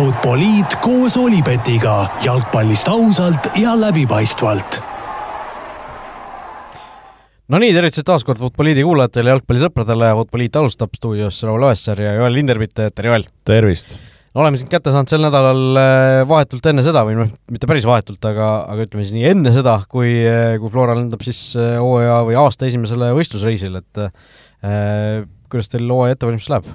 Futboliit koos Olipetiga jalgpallist ausalt ja läbipaistvalt. no nii, tervitused taas kord Futboliidi kuulajatele, jalgpallisõpradele, Futboliit alustab stuudios Raul Oessar ja Joel Lindermitt, tere Joel! tervist! no oleme sind kätte saanud sel nädalal äh, vahetult enne seda või noh, mitte päris vahetult, aga, aga ütleme siis nii enne seda, kui, äh, kui Flora lendab siis äh, hooaja või aasta esimesele võistlusreisil, et äh, kuidas teil hooaja ettevalmistus läheb?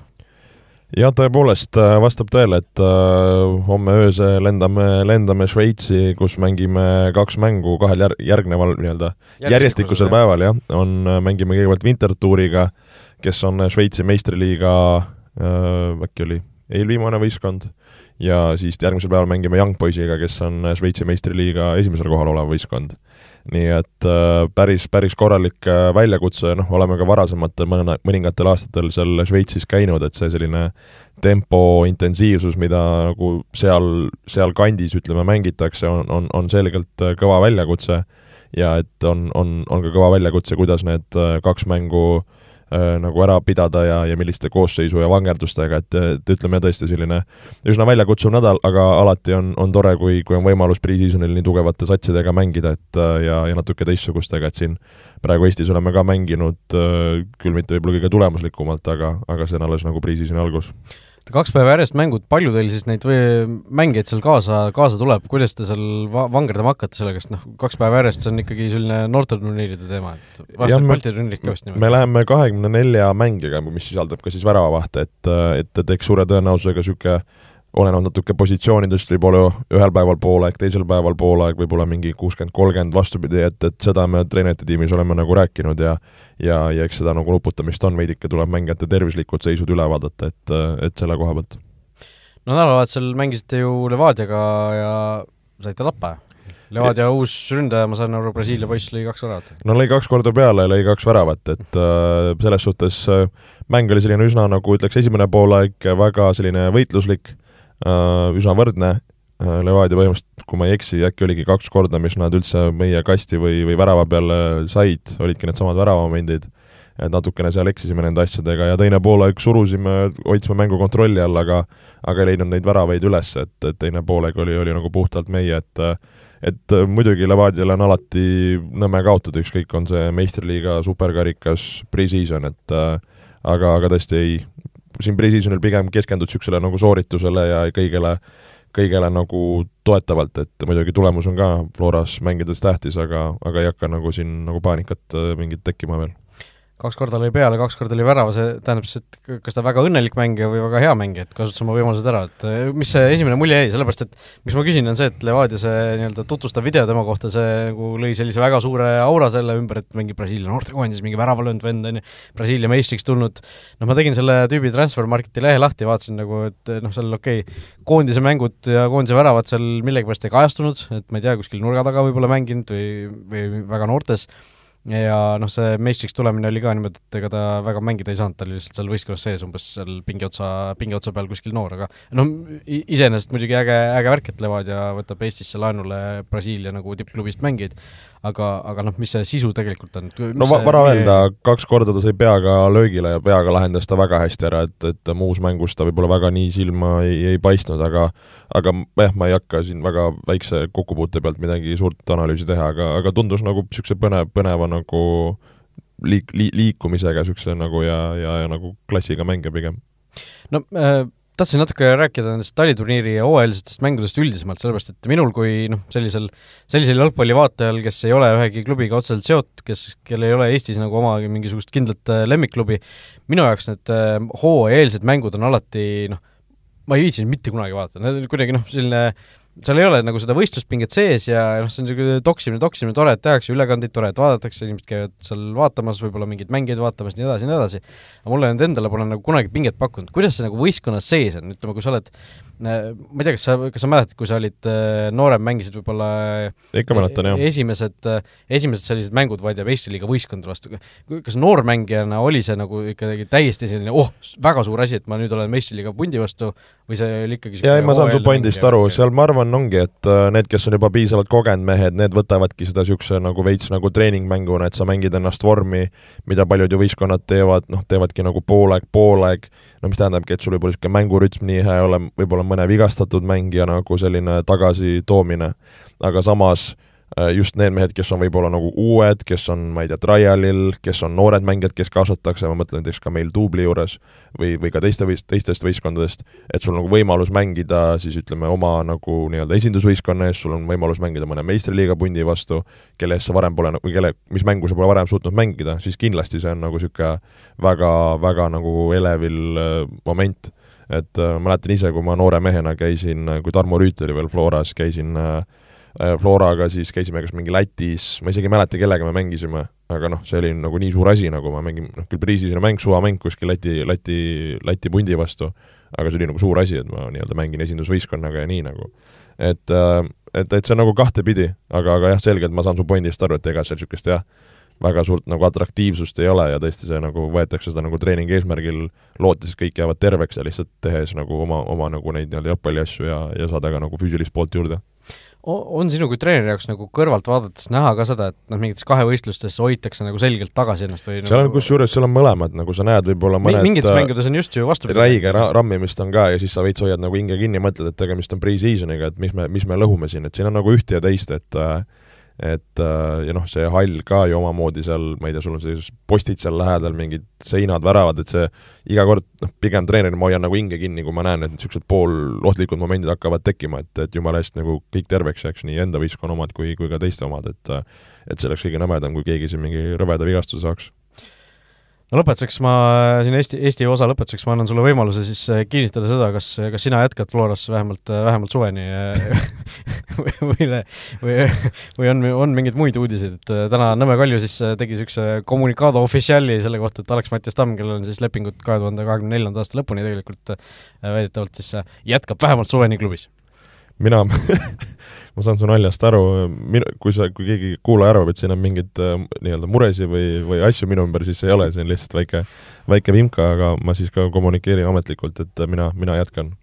Jah, tõepoolest vastab tõele, et äh, homme öösel lendame, lendame Šveitsi, kus mängime kaks mängu kahel jär-, järgneval nii-öelda järjestikusel päeval, jah, on, mängime kõigepealt Wintertouriga, kes on Šveitsi meistriliiga äh,, äkki oli eelviimane võistkond, ja siis järgmisel päeval mängime Young Boysiga, kes on Šveitsi meistriliiga esimesel kohal olev võistkond. Nii et äh, päris, päris korralik äh, väljakutse, noh, oleme ka varasematel mõne, mõningatel aastatel seal Šveitsis käinud, et see selline tempo, intensiivsus, mida nagu seal, sealkandis ütleme, mängitakse, on, on, on selgelt äh, kõva väljakutse. Ja et on, on, on ka kõva väljakutse, kuidas need kaks mängu äh, nagu ära pidada ja, ja milliste koosseisu ja vangerdustega, et, et ütleme tõesti selline üsna väljakutsuv nädal, aga alati on, on tore, kui, kui on võimalus pre-seasonil nii tugevate satsidega mängida, et ja, ja natuke teistsugustega, et siin praegu Eestis oleme ka mänginud äh, küll mitte võib-olla kõige tulemuslikumalt, aga, aga see on alles nagu pre-seasoni algus kaks päeva järjest mängud, palju teil siis neid või mängijaid seal kaasa, kaasa tuleb, kuidas te seal va-, vangerdama hakkate sellega, sest noh, kaks päeva järjest, see on ikkagi selline noorteturniiride teema, et varsti Balti turniirid ka vist niimoodi. me läheme kahekümne nelja mängiga, mis sisaldab ka siis väravavahte, et, et, et eks suure tõenäosusega niisugune olenevalt natuke positsioonidest, võib-olla ühel päeval poolaeg, teisel päeval poolaeg, võib-olla mingi kuuskümmend, kolmkümmend, vastupidi, et, et seda me treenerite tiimis oleme nagu rääkinud ja ja, ja eks seda nagu nuputamist on, veidike tuleb mängijate tervislikud seisud üle vaadata, et, et selle koha pealt. no nädalavahetusel mängisite ju Levadiaga ja saite tappa Levadia uus ründaja, ma saan aru, Brasiilia poiss lõi kaks väravat. no lõi kaks korda peale ja lõi kaks väravat, et äh, selles suhtes äh, mäng oli selline üsna nagu ütleks, esimene poolaeg väga selline võitluslik üsna võrdne äh,, Levadia põhimõtteliselt, kui ma ei eksi, äkki oligi kaks korda, mis nad üldse meie kasti või, või värava peale said, olidki needsamad väravamomendid, et natukene seal eksisime nende asjadega ja teine poolaeg surusime, hoidsime mängu kontrolli all, aga aga ei leidnud neid väravaid üles, et, et teine poolaeg oli, oli nagu puhtalt meie, et et muidugi Levadial on alati nõme kaotada, ükskõik, on see meistriliiga, superkarikas, pre-season, et aga, aga tõesti ei, siin pre-seasonil pigem keskendud niisugusele nagu sooritusele ja kõigele, kõigele nagu toetavalt, et muidugi tulemus on ka Floras mängides tähtis, aga, aga ei hakka nagu siin nagu paanikat mingit tekkima veel kaks korda lõi peale, kaks korda lõi värava, see tähendab siis, et kas ta väga õnnelik mängija või väga hea mängija, et kasutas oma võimalused ära, et eh, mis see esimene mulje jäi, sellepärast et miks ma küsin, on see, et Levadia see nii-öelda tutvustav video tema kohta, see nagu lõi sellise väga suure aura selle ümber, et mingi Brasiilia noortekoondis, mingi värava löönud vend, on ju, Brasiilia meistriks tulnud, noh, ma tegin selle tüübi Transfermarketi lehe lahti, vaatasin nagu, et noh, seal okei okay,, koondise mängud ja koondise väravad seal millegipärast ei kajastunud, et ma ei tea, kuskil nurga taga võib-olla mänginud või, või väga noortes ja noh, see meistriks tulemine oli ka niimoodi, et ega ta väga mängida ei saanud, ta oli lihtsalt seal võistkonnas sees umbes seal pingi otsa, pingi otsa peal kuskil noor, aga noh, iseenesest muidugi äge, äge värk, et Levadia võtab Eestisse laenule Brasiilia nagu tippklubist mängijaid, aga, aga noh, mis see sisu tegelikult on? no va vara öelda, kaks korda ta sai peaga löögile ja peaga lahendas ta väga hästi ära, et, et muus mängus ta võib-olla väga nii silma ei, ei paistnud, aga aga jah, ma ei hakka siin väga väikse kokkupuute pealt midagi suurt analüüsi teha, aga, aga tundus nagu niisuguse põnev, põneva nagu liik-, li-, liikumisega niisuguse nagu ja, ja, ja nagu klassiga mängija pigem. no äh tahtsin natuke rääkida nendest taliturniiri ja hooajalistest mängudest üldisemalt, sellepärast et minul kui noh, sellisel, sellisel jalgpallivaatajal, kes ei ole ühegi klubiga otseselt seotud, kes, kellel ei ole Eestis nagu oma mingisugust kindlat äh, lemmikklubi, minu jaoks need äh, hooajaeelsed mängud on alati noh, ma ei viitsinud mitte kunagi vaadata, need kuidagi noh, selline seal ei ole nagu seda võistluspinget sees ja noh, see on niisugune toksimine, toksimine, tore, et tehakse ülekandeid, tore, et vaadatakse, inimesed käivad seal vaatamas, võib-olla mingeid mängijaid vaatamas, nii edasi, nii edasi, aga mulle nüüd endale pole nagu kunagi pinget pakkunud, kuidas see nagu võistkonnas sees on, ütleme, kui sa oled ma ei tea, kas sa, kas sa mäletad, kui sa olid äh, noorem, mängisid võib-olla ikka mäletan, jah. esimesed, äh, esimesed sellised mängud, ma ei tea, Eesti liiga võistkondade vastu, kas noormängijana oli see nagu ikkagi täiesti selline oh, väga suur asi, et ma nüüd olen Eesti liiga pundi vastu või see oli ikkagi jaa, ei ma saan su pointist aru, seal ma arvan, ongi, et need, kes on juba piisavalt kogenud mehed, need võtavadki seda niisuguse nagu veits nagu treeningmänguna, et sa mängid ennast vormi, mida paljud ju võistkonnad teevad, noh, teevadki nagu poolaeg, poolaeg, no mis tähendabki, et sul võib-olla niisugune mängurütm nii hea ei ole, võib-olla mõne vigastatud mängija nagu selline tagasitoomine, aga samas Äh, just need mehed, kes on võib-olla nagu uued, kes on, ma ei tea, trialil, kes on noored mängijad, kes kaasatakse, ma mõtlen näiteks ka meil duubli juures või, või ka teiste võist-, teistest võistkondadest, et sul nagu võimalus mängida siis ütleme, oma nagu nii-öelda esindusvõistkonna ees, sul on võimalus mängida mõne meistriliiga pundi vastu, kelle eest sa varem pole, või kelle, mis mängu sa pole varem suutnud mängida, siis kindlasti see on nagu niisugune väga, väga nagu elevil äh, moment. Et äh, mäletan ise, kui ma noore mehena käisin, kui Tarmo Rüüt oli veel Floras, käisin äh, Äh, Floraga siis käisime kas mingi Lätis, ma isegi ei mäleta, kellega me mängisime, aga noh, see oli nagu nii suur asi, nagu ma mängin, noh küll priisisena mäng, suvamäng kuskil Läti, Läti, Läti pundi vastu, aga see oli nagu suur asi, et ma nii-öelda mängin esindusvõistkonnaga ja nii nagu. et, äh, et, et see on nagu kahtepidi, aga, aga jah, selgelt ma saan su pointist aru, et ega seal niisugust jah, väga suurt nagu atraktiivsust ei ole ja tõesti see nagu võetakse seda nagu treeningi eesmärgil, lootes, et kõik jäävad terveks ja lihtsalt tehes nagu oma, oma nagu neid nii-öelda jalgpalliasju ja, ja saada ka nagu füüsilist poolt juurde on sinu kui treeneri jaoks nagu kõrvalt vaadates näha ka seda, et noh, mingites kahevõistlustes hoitakse nagu selgelt tagasi ennast või seal nagu... on kusjuures, seal on mõlemad, nagu sa näed, võib-olla mõned mingites äh, mängudes on just ju vastupidi. räige ra rammimist on ka ja siis sa veits hoiad nagu hinge kinni, mõtled, et tegemist on pre-seasoniga, et mis me, mis me lõhume siin, et siin on nagu ühte ja teist, et äh, et äh, ja noh, see hall ka ju omamoodi seal, ma ei tea, sul on sellised postid seal lähedal, mingid seinad, väravad, et see iga kord, noh, pigem treenerina ma hoian nagu hinge kinni, kui ma näen, et niisugused poolohtlikud momendid hakkavad tekkima, et, et jumala eest nagu kõik terveks jääks, nii enda võistkonna omad kui, kui ka teiste omad, et et see oleks kõige nõmedam, kui keegi siin mingi rõveda vigastuse saaks no lõpetuseks ma siin Eesti, Eesti osa lõpetuseks ma annan sulle võimaluse siis äh, kinnitada seda, kas, kas sina jätkad Floras vähemalt, äh, vähemalt suveni või, või, või, või on, on mingeid muid uudiseid, et äh, täna Nõmme Kalju siis tegi niisuguse kommunikaado official'i selle kohta, et Alex-Mattias Tamm, kellel on siis lepingut kahe tuhande kahekümne neljanda aasta lõpuni tegelikult väidetavalt siis jätkab vähemalt suveni klubis. Mina ma saan su naljast aru, minu, kui sa, kui keegi kuulaja arvab, et siin on mingeid äh, nii-öelda muresid või, või asju minu ümber, siis ei ole, see on lihtsalt väike, väike vimka, aga ma siis ka kommunikeerin ametlikult, et mina, mina jätkan.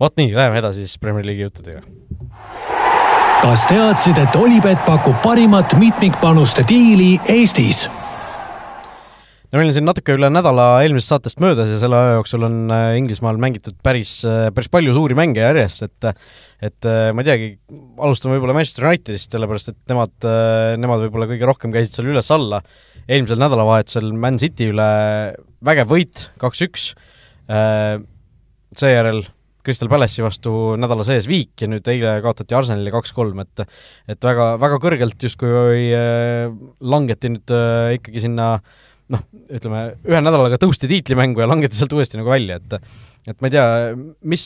vot nii, läheme edasi siis Premier League'i juttudega. kas teadsid, et Olipet pakub parimat mitmikpanuste diili Eestis? No meil on siin natuke üle nädala eelmisest saatest möödas ja selle aja jooksul on äh, Inglismaal mängitud päris, äh, päris palju suuri mänge järjest, et et äh, ma ei teagi, alustame võib-olla Manchester Unitedist, sellepärast et nemad, nemad võib-olla kõige rohkem käisid seal üles-alla, eelmisel nädalavahetusel Man City üle vägev võit, kaks-üks, seejärel Crystal Palace'i vastu nädala sees viik ja nüüd eile kaotati Arsenalile kaks-kolm, et et väga, väga kõrgelt justkui langeti nüüd ikkagi sinna äh, noh, ütleme, ühe nädalaga tõusti tiitlimängu ja langeti sealt uuesti nagu välja, et et ma ei tea, mis,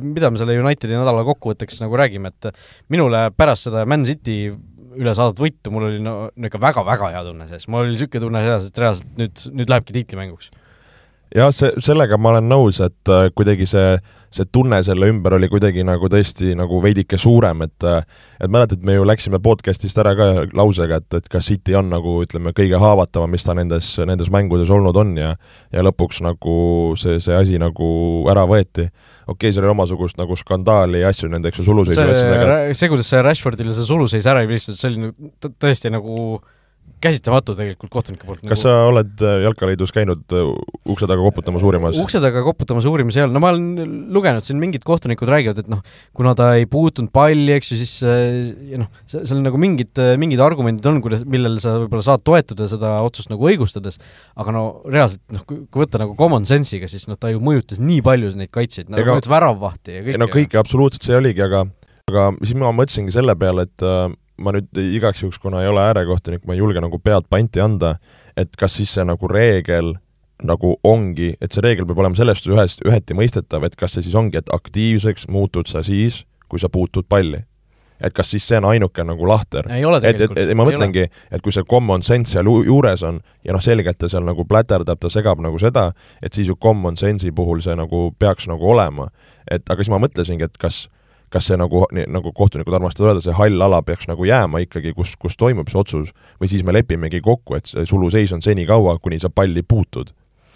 mida me selle Unitedi nädala kokkuvõtteks nagu räägime, et minule pärast seda Man City üle saadet võitu mul oli no, ikka väga-väga hea tunne sees, mul oli niisugune tunne sees, et reaalselt nüüd, nüüd lähebki tiitlimänguks. jah, see, sellega ma olen nõus, et äh, kuidagi see äh, see tunne selle ümber oli kuidagi nagu tõesti nagu veidike suurem, et et mäletad, me ju läksime podcast'ist ära ka lausega, et, et kas City on nagu ütleme, kõige haavatavam, mis ta nendes, nendes mängudes olnud on ja ja lõpuks nagu see, see asi nagu ära võeti. okei okay,, seal oli omasugust nagu skandaali ja asju nende, eks ju, suluseisu asjadega. see, kuidas see Rashfordile see suluseis ära ei vilistud, see oli tõesti nagu käsitamatu tegelikult kohtunike poolt. kas nagu... sa oled äh, Jalkaliidus käinud äh, ukse taga koputamas uurimas? ukse taga koputamas uurimas ei olnud, no ma olen lugenud, siin mingid kohtunikud räägivad, et noh, kuna ta ei puutunud palli, eks ju, siis äh, noh, seal nagu mingid, mingid argumendid on, kuidas, millele sa võib-olla saad toetuda seda otsust nagu õigustades, aga no reaalselt noh, kui võtta nagu common sense'iga, siis noh, ta ju mõjutas nii palju neid kaitsjaid, nagu mõjutas väravvahti ja kõike. no kõike, absoluutselt, see oligi, aga aga siis ma mõtlesingi selle peale, et ma nüüd igaks juhuks, kuna ei ole äärekohtunik, ma ei julge nagu pead panti anda, et kas siis see nagu reegel nagu ongi, et see reegel peab olema selles suhtes ühest, üheti mõistetav, et kas see siis ongi, et aktiivseks muutud sa siis, kui sa puutud palli. et kas siis see on ainuke nagu lahter? et, et, et ma mõtlengi, et kui see common sense seal juures on ja noh, selgelt ta seal nagu pläterdab, ta segab nagu seda, et siis ju common sense'i puhul see nagu peaks nagu olema. et aga siis ma mõtlesingi, et kas kas see nagu, nagu kohtunikud armastavad öelda, see hall ala peaks nagu jääma ikkagi, kus, kus toimub see otsus, või siis me lepimegi kokku, et see suluseis on senikaua, kuni sa palli puutud.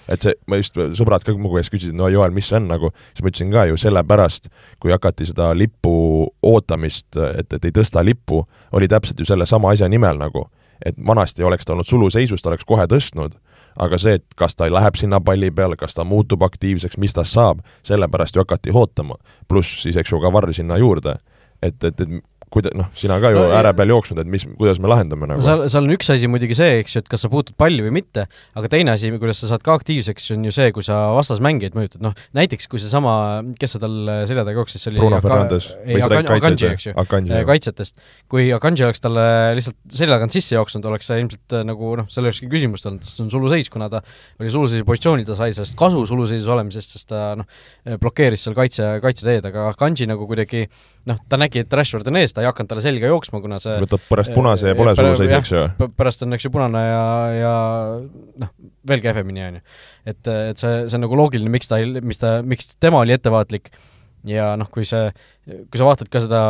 et see, ma just, sõbrad ka mu käest küsisid, no Joel, mis see on nagu, siis ma ütlesin ka ju sellepärast, kui hakati seda lipu ootamist, et, et ei tõsta lippu, oli täpselt ju sellesama asja nimel nagu. et vanasti oleks ta olnud suluseisus, ta oleks kohe tõstnud, aga see, et kas ta läheb sinna palli peale, kas ta muutub aktiivseks, mis tast saab, sellepärast ju hakati ootama. pluss siis, eks ju, ka Varr sinna juurde. et, et, et kuida-, noh, sina ka ju no, ääre peal jooksnud, et mis, kuidas me lahendame nagu? seal, seal on üks asi muidugi see, eks ju, et kas sa puutud palli või mitte, aga teine asi, kuidas sa saad ka aktiivseks, on ju see, kui sa vastasmängijaid mõjutad, noh näiteks kui seesama, kes see tal selja taga jooksis, see oli Bruno Fernandes või sa räägid kaitset, eks ju, kaitsetest. kui Akanji oleks talle lihtsalt selja tagant sisse jooksnud, oleks see ilmselt äh, nagu noh, seal ei olekski küsimust olnud, sest see on suluseis, kuna ta oli suluseisu positsioonil, ta sai sellest kasu suluseisus olemisest, sest ta noh, blokeeris seal kaitse, kaitseteed, aga Akanji nagu kuidagi noh, ta nägi, et Rashford on ees, ta ei hakanud talle selga jooksma, kuna see võtab pärast punase ja pole sul seis, eks ju? pärast on, eks ju, punane ja, ja noh, veel kehvemini, on ju. et, et see, see on nagu loogiline, miks ta ei, mis ta, miks tema oli ettevaatlik ja noh, kui see, kui sa vaatad ka seda,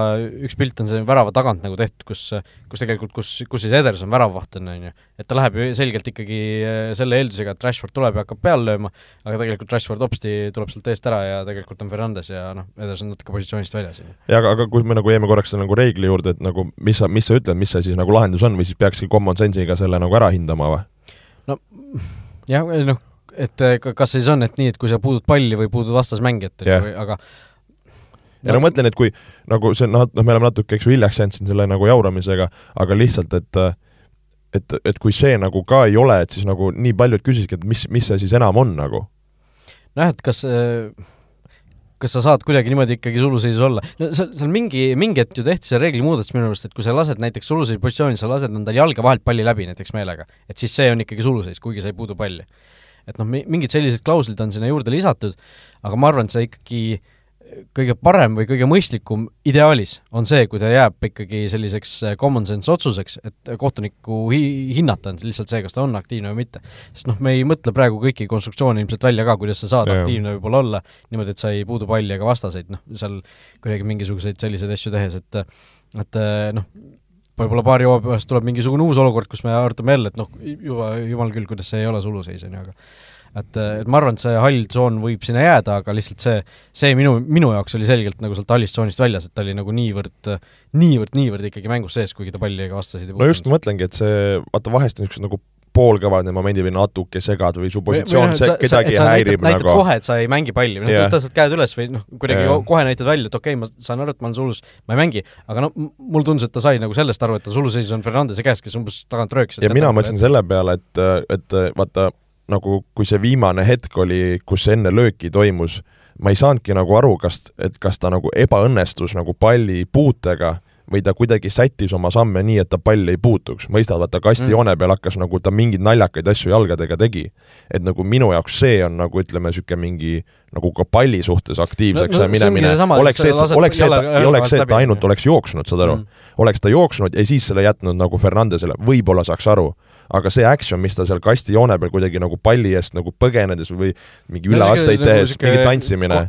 üks pilt on see värava tagant nagu tehtud, kus, kus tegelikult, kus, kus siis Ederson väravavaht on, on ju, et ta läheb ju selgelt ikkagi eh, selle eeldusega, et Rashford tuleb ja hakkab peale lööma, aga tegelikult Rashford hopsti tuleb sealt eest ära ja tegelikult on Fernandes ja noh, Ederson natuke positsioonist väljas. ja aga, aga kui me nagu jäime korraks selle nagu reegli juurde, et nagu mis sa, mis sa ütled, mis see siis nagu lahendus on või siis peakski common sense'iga selle nagu ära hindama või? no jah, noh, et kas siis on, et nii, et kui sa puudud palli või puudud vastasmängijat, aga ja no ma mõtlen, et kui nagu see noh, noh, me oleme natuke, eks ju, hiljaks jäänud siin selle nagu jauramisega, aga lihtsalt, et et, et kui see nagu ka ei ole, et siis nagu nii paljud küsisidki, et mis, mis see siis enam on nagu? nojah, et kas kas sa saad kuidagi niimoodi ikkagi suluseisus olla, no seal, seal mingi, mingi hetk ju tehti see reegli muudatus minu arust, et kui sa lased näiteks suluseisu positsioonis, sa lased endal jalga vahelt palli läbi näiteks meelega, et siis see on ikkagi suluseis, kuigi sa ei puudu palli. et noh, mingid sellised klauslid on sinna juurde lisatud, aga ma arvan, et see ikkagi äh, kõige parem või kõige mõistlikum ideaalis on see, kui ta jääb ikkagi selliseks äh, common sense otsuseks, et kohtuniku hi-, hinnata on lihtsalt see, kas ta on aktiivne või mitte. sest noh, me ei mõtle praegu kõiki konstruktsioone ilmselt välja ka, kuidas sa saad ja. aktiivne võib-olla olla, niimoodi, et sa ei puudu palli ega vastaseid, noh, seal kuidagi mingisuguseid selliseid asju tehes, et et äh, noh, võib-olla paari hooaja pärast tuleb mingisugune uus olukord, kus me arutame jälle, et noh, juba, jumal küll, kuidas see ei ole suluseis, on ju, aga et, et ma arvan, et see hall tsoon võib sinna jääda, aga lihtsalt see, see minu, minu jaoks oli selgelt nagu sealt hallist tsoonist väljas, et ta oli nagu niivõrd, niivõrd, niivõrd ikkagi mängus sees, kuigi ta palli ega vastasid ei puutunud. no just, ma mõtlengi, et see, vaata vahest on niisugused nagu poolkõvad need momendid või natuke segad või su positsioon või, või, see kedagi sa, häirib näitad, nagu. kohe, et sa ei mängi palli või noh yeah., tõstad käed üles või noh, kuidagi yeah. kohe näitad välja, et okei okay,, ma saan aru, et ma olen sulus, ma ei mängi, aga no mulle tundus, et ta sai nagu sellest aru, et ta suluseisus on Fernandese käes, kes umbes tagant röökis. ja mina mõtlesin selle peale, et, et vaata, nagu kui see viimane hetk oli, kus enne lööki toimus, ma ei saanudki nagu aru, kas, et kas ta nagu ebaõnnestus nagu palli puutega või ta kuidagi sättis oma samme nii, et ta pall ei puutuks, mõistad, vaata kastijoone mm. peal hakkas nagu ta mingeid naljakaid asju jalgadega tegi. et nagu minu jaoks see on nagu ütleme, niisugune mingi nagu ka palli suhtes aktiivseks no, no, minemine, oleks see, oleks see, ei oleks see, et ta ainult oleks jooksnud, saad aru mm., oleks ta jooksnud ja siis selle jätnud nagu Fernandesele, võib-olla saaks aru aga see action, mis ta seal kastijoone peal kuidagi nagu palli eest nagu põgenedes või mingi üleasteid no, tehes, mingi tantsimine,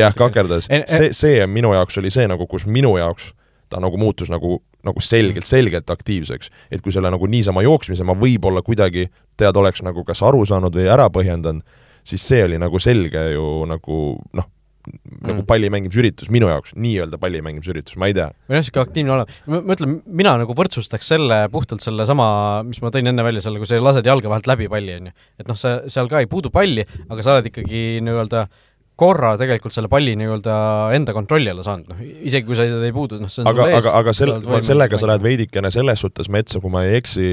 jah, kakerdas, see, see minu jaoks oli see nagu, kus minu jaoks ta nagu muutus nagu, nagu selgelt, selgelt aktiivseks. et kui selle nagu niisama jooksmise ma võib-olla kuidagi tead, oleks nagu kas aru saanud või ära põhjendanud, siis see oli nagu selge ju nagu noh, nagu mm. palli mängimise üritus minu jaoks, nii-öelda palli mängimise üritus, ma ei tea. või noh, niisugune aktiivne olema, ma ütlen, mina nagu võrdsustaks selle puhtalt sellesama, mis ma tõin enne välja, selle, kui sa lased jalge vahelt läbi palli, on ju. et noh, sa seal ka ei puudu palli, aga sa oled ikkagi nii-öelda korra tegelikult selle palli nii-öelda enda kontrolli alla saanud, noh isegi kui sa seda ei puudu, noh see on aga, aga, aga sel-, sellega sa lähed veidikene selles suhtes metsa, kui ma ei eksi,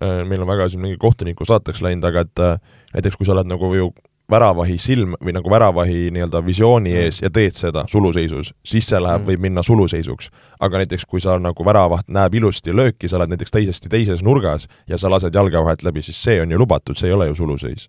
äh, meil on väga siin mingi kohtuniku saateks läinud, aga et äh, näiteks kui sa oled nagu ju väravahi silm või nagu väravahi nii-öelda visiooni mm. ees ja teed seda suluseisus, siis see läheb mm., võib minna suluseisuks. aga näiteks kui sa nagu väravaht näeb ilusti lööki, sa oled näiteks teisesti teises nurgas ja sa lased jalga vahelt läbi, siis see on ju lubatud, see ei ole ju suluseis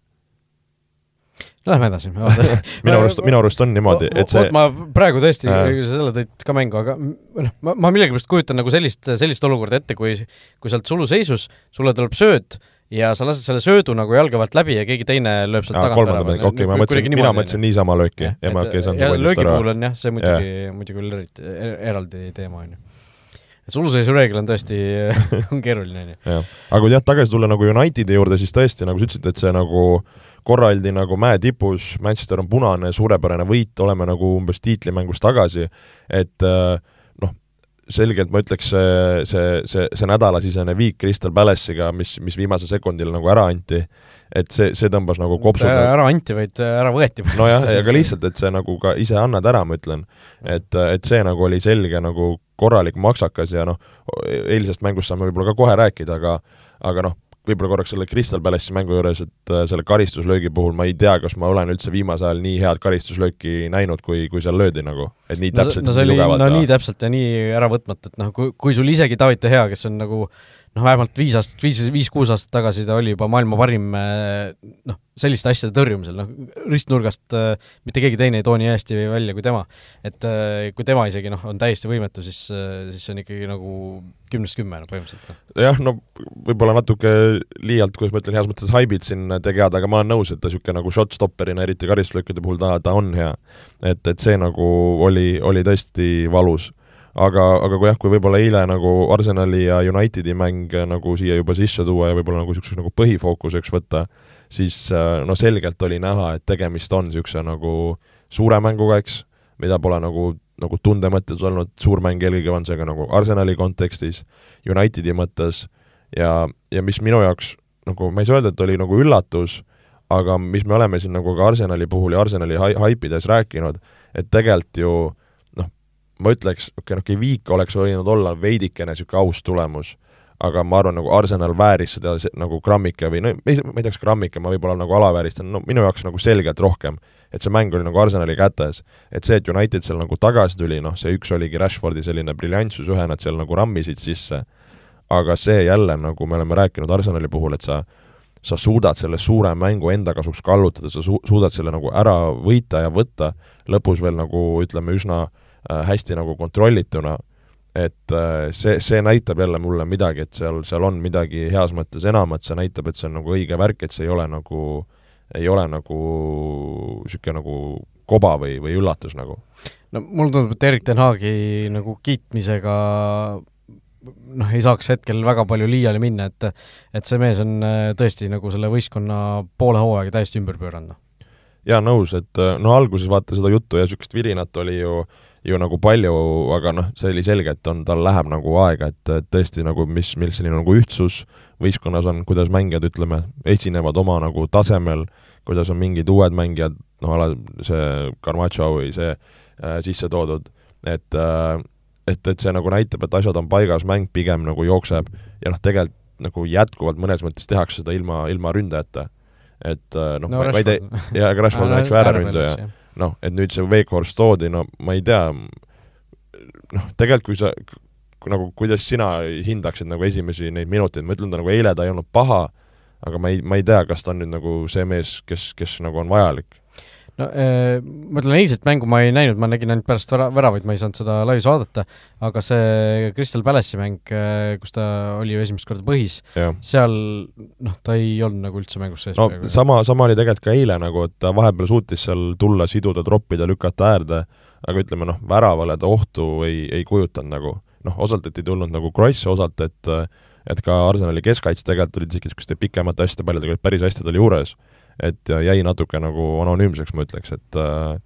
Lähme edasi minu arust, minu arust on niimoodi, et see ma praegu tõesti äh., selle tõid ka mängu, aga noh, ma, ma millegipärast kujutan nagu sellist, sellist olukorda ette, kui kui sa oled suluseisus, sulle tuleb sööt ja sa lased selle söödu nagu jalge pealt läbi ja keegi teine lööb sealt tagant ära. okei ma mõtlesin, mina mõtlesin niisama lööki ja, ja ma okei, saan ja löögi puhul on jah, see muidugi, muidugi küll eriti, er-, eraldi teema, on ju. suluseisu reegel on tõesti on keeruline, on ju. aga kui jah, tagasi tulla nagu Unitedi juurde, siis tõesti, nagu sa ütlesid, et see nagu korra oldi nagu mäe tipus, Manchester on punane, suurepärane võit, oleme nagu umbes tiitlimängus tagasi, et äh, selgelt ma ütleks, see, see, see, see nädalasisene viik Crystal Palace'iga, mis, mis viimasel sekundil nagu ära anti, et see, see tõmbas nagu kopsud ära anti, vaid ära võeti. nojah, aga lihtsalt, et see nagu ka ise annad ära, ma ütlen. et, et see nagu oli selge nagu korralik maksakas ja noh, eilsest mängust saame võib-olla ka kohe rääkida, aga aga noh, võib-olla korraks selle Crystal Palace'i mängu juures, et äh, selle karistuslöögi puhul ma ei tea, kas ma olen üldse viimasel ajal nii head karistuslööki näinud, kui, kui seal löödi nagu, et nii täpselt no, no see oli, no nii täpselt ja nii äravõtmatu, et noh, kui, kui sul isegi David De Gea, kes on nagu noh, vähemalt viis aastat, viis, viis-kuus aastat tagasi ta oli juba maailma parim eh, noh, selliste asjade tõrjumisel, noh, ristnurgast äh, mitte keegi teine ei too nii hästi välja kui tema. et äh, kui tema isegi noh, on täiesti võimetu, siis siis see on ikkagi nagu kümnest kümme no, põhimõtteliselt. Noh. jah, no võib-olla natuke liialt, kuidas ma ütlen, heas mõttes haibid siin tegevad, aga ma olen nõus, et ta niisugune nagu shot-stopperina, eriti karistuslöökide puhul ta, ta on hea. et, et see nagu oli, oli tõesti valus aga, aga kui jah, kui võib-olla eile nagu Arsenali ja Unitedi mäng nagu siia juba sisse tuua ja võib-olla nagu niisuguseks nagu põhifookuseks võtta, siis äh, no selgelt oli näha, et tegemist on niisuguse nagu suure mänguga, eks, mida pole nagu, nagu tunde mõttes olnud. Suur mäng eelkõige on see ka nagu Arsenali kontekstis, Unitedi mõttes. Ja, ja mis minu jaoks nagu, ma ei saa öelda, et oli nagu üllatus, aga mis me oleme siin nagu ka Arsenali puhul ja Arsenali haipides rääkinud, et tegelikult ju ma ütleks, okei okay,, noh, Kivik oleks võinud olla veidikene niisugune aus tulemus, aga ma arvan, nagu Arsenal vääris seda nagu grammike või no ma ei, ma ei tea, kas grammike ma võib-olla nagu alavääristan, no minu jaoks nagu selgelt rohkem. et see mäng oli nagu Arsenali kätes. et see, et United seal nagu tagasi tuli, noh, see üks oligi Rashfordi selline briljantsus, ühe nad seal nagu rammisid sisse, aga see jälle, nagu me oleme rääkinud Arsenali puhul, et sa sa suudad selle suure mängu enda kasuks kallutada, sa su-, suudad selle nagu ära võita ja võtta, lõpus veel nagu ütleme, üsna Äh, hästi nagu kontrollituna, et äh, see, see näitab jälle mulle midagi, et seal, seal on midagi heas mõttes enamat, see näitab, et see on nagu õige värk, et see ei ole nagu, ei ole nagu niisugune nagu koba või, või üllatus nagu. no mulle tundub, et Erik ten Haagi nagu kiitmisega noh, ei saaks hetkel väga palju liiale minna, et et see mees on äh, tõesti nagu selle võistkonna poole hooaega täiesti ümber pööranud. Jaa, nõus, et no alguses vaata seda juttu ja niisugust virinat oli ju äh, ju nagu palju, aga noh, see oli selge, et on, tal läheb nagu aega, et, tõesti nagu mis, selline nagu ühtsus võistkonnas on, kuidas mängijad, ütleme, esinevad oma nagu tasemel, kuidas on mingid uued mängijad, noh, ala see Carmacho või see äh, sisse toodud, et äh, et, et see nagu näitab, et asjad on paigas, mäng pigem nagu jookseb ja noh, tegelikult nagu jätkuvalt mõnes mõttes tehakse seda ilma, ilma ründajata. Et äh, noh no,, ma, ma ei tea, jaa, aga Rashford on eks ju ääreründaja noh, et nüüd see Wakehorse toodi, no ma ei tea, noh, tegelikult kui sa, nagu kuidas sina hindaksid nagu esimesi neid minuteid, ma ütlen, ta nagu eile ta ei olnud paha, aga ma ei, ma ei tea, kas ta on nüüd nagu see mees, kes, kes nagu on vajalik no äh, ma ütlen, eilset mängu ma ei näinud, ma nägin ainult pärast vära-, väravaid, ma ei saanud seda laivis vaadata, aga see Crystal Palace'i mäng, äh, kus ta oli ju esimest korda põhis, seal noh, ta ei olnud nagu üldse mängus sees. no peaaegu. sama, sama oli tegelikult ka eile nagu, et ta vahepeal suutis seal tulla, siduda, troppida, lükata äärde, aga ütleme noh, väravale ta ohtu ei, ei kujutanud nagu. noh, osalt, et ei tulnud nagu Kross, osalt, et et ka Arsenali keskkaitse tegelikult olid isegi niisuguste pikemate asjade paljudega olid päris hästi tal juures et jäi natuke nagu anonüümseks, ma ütleks, et äh,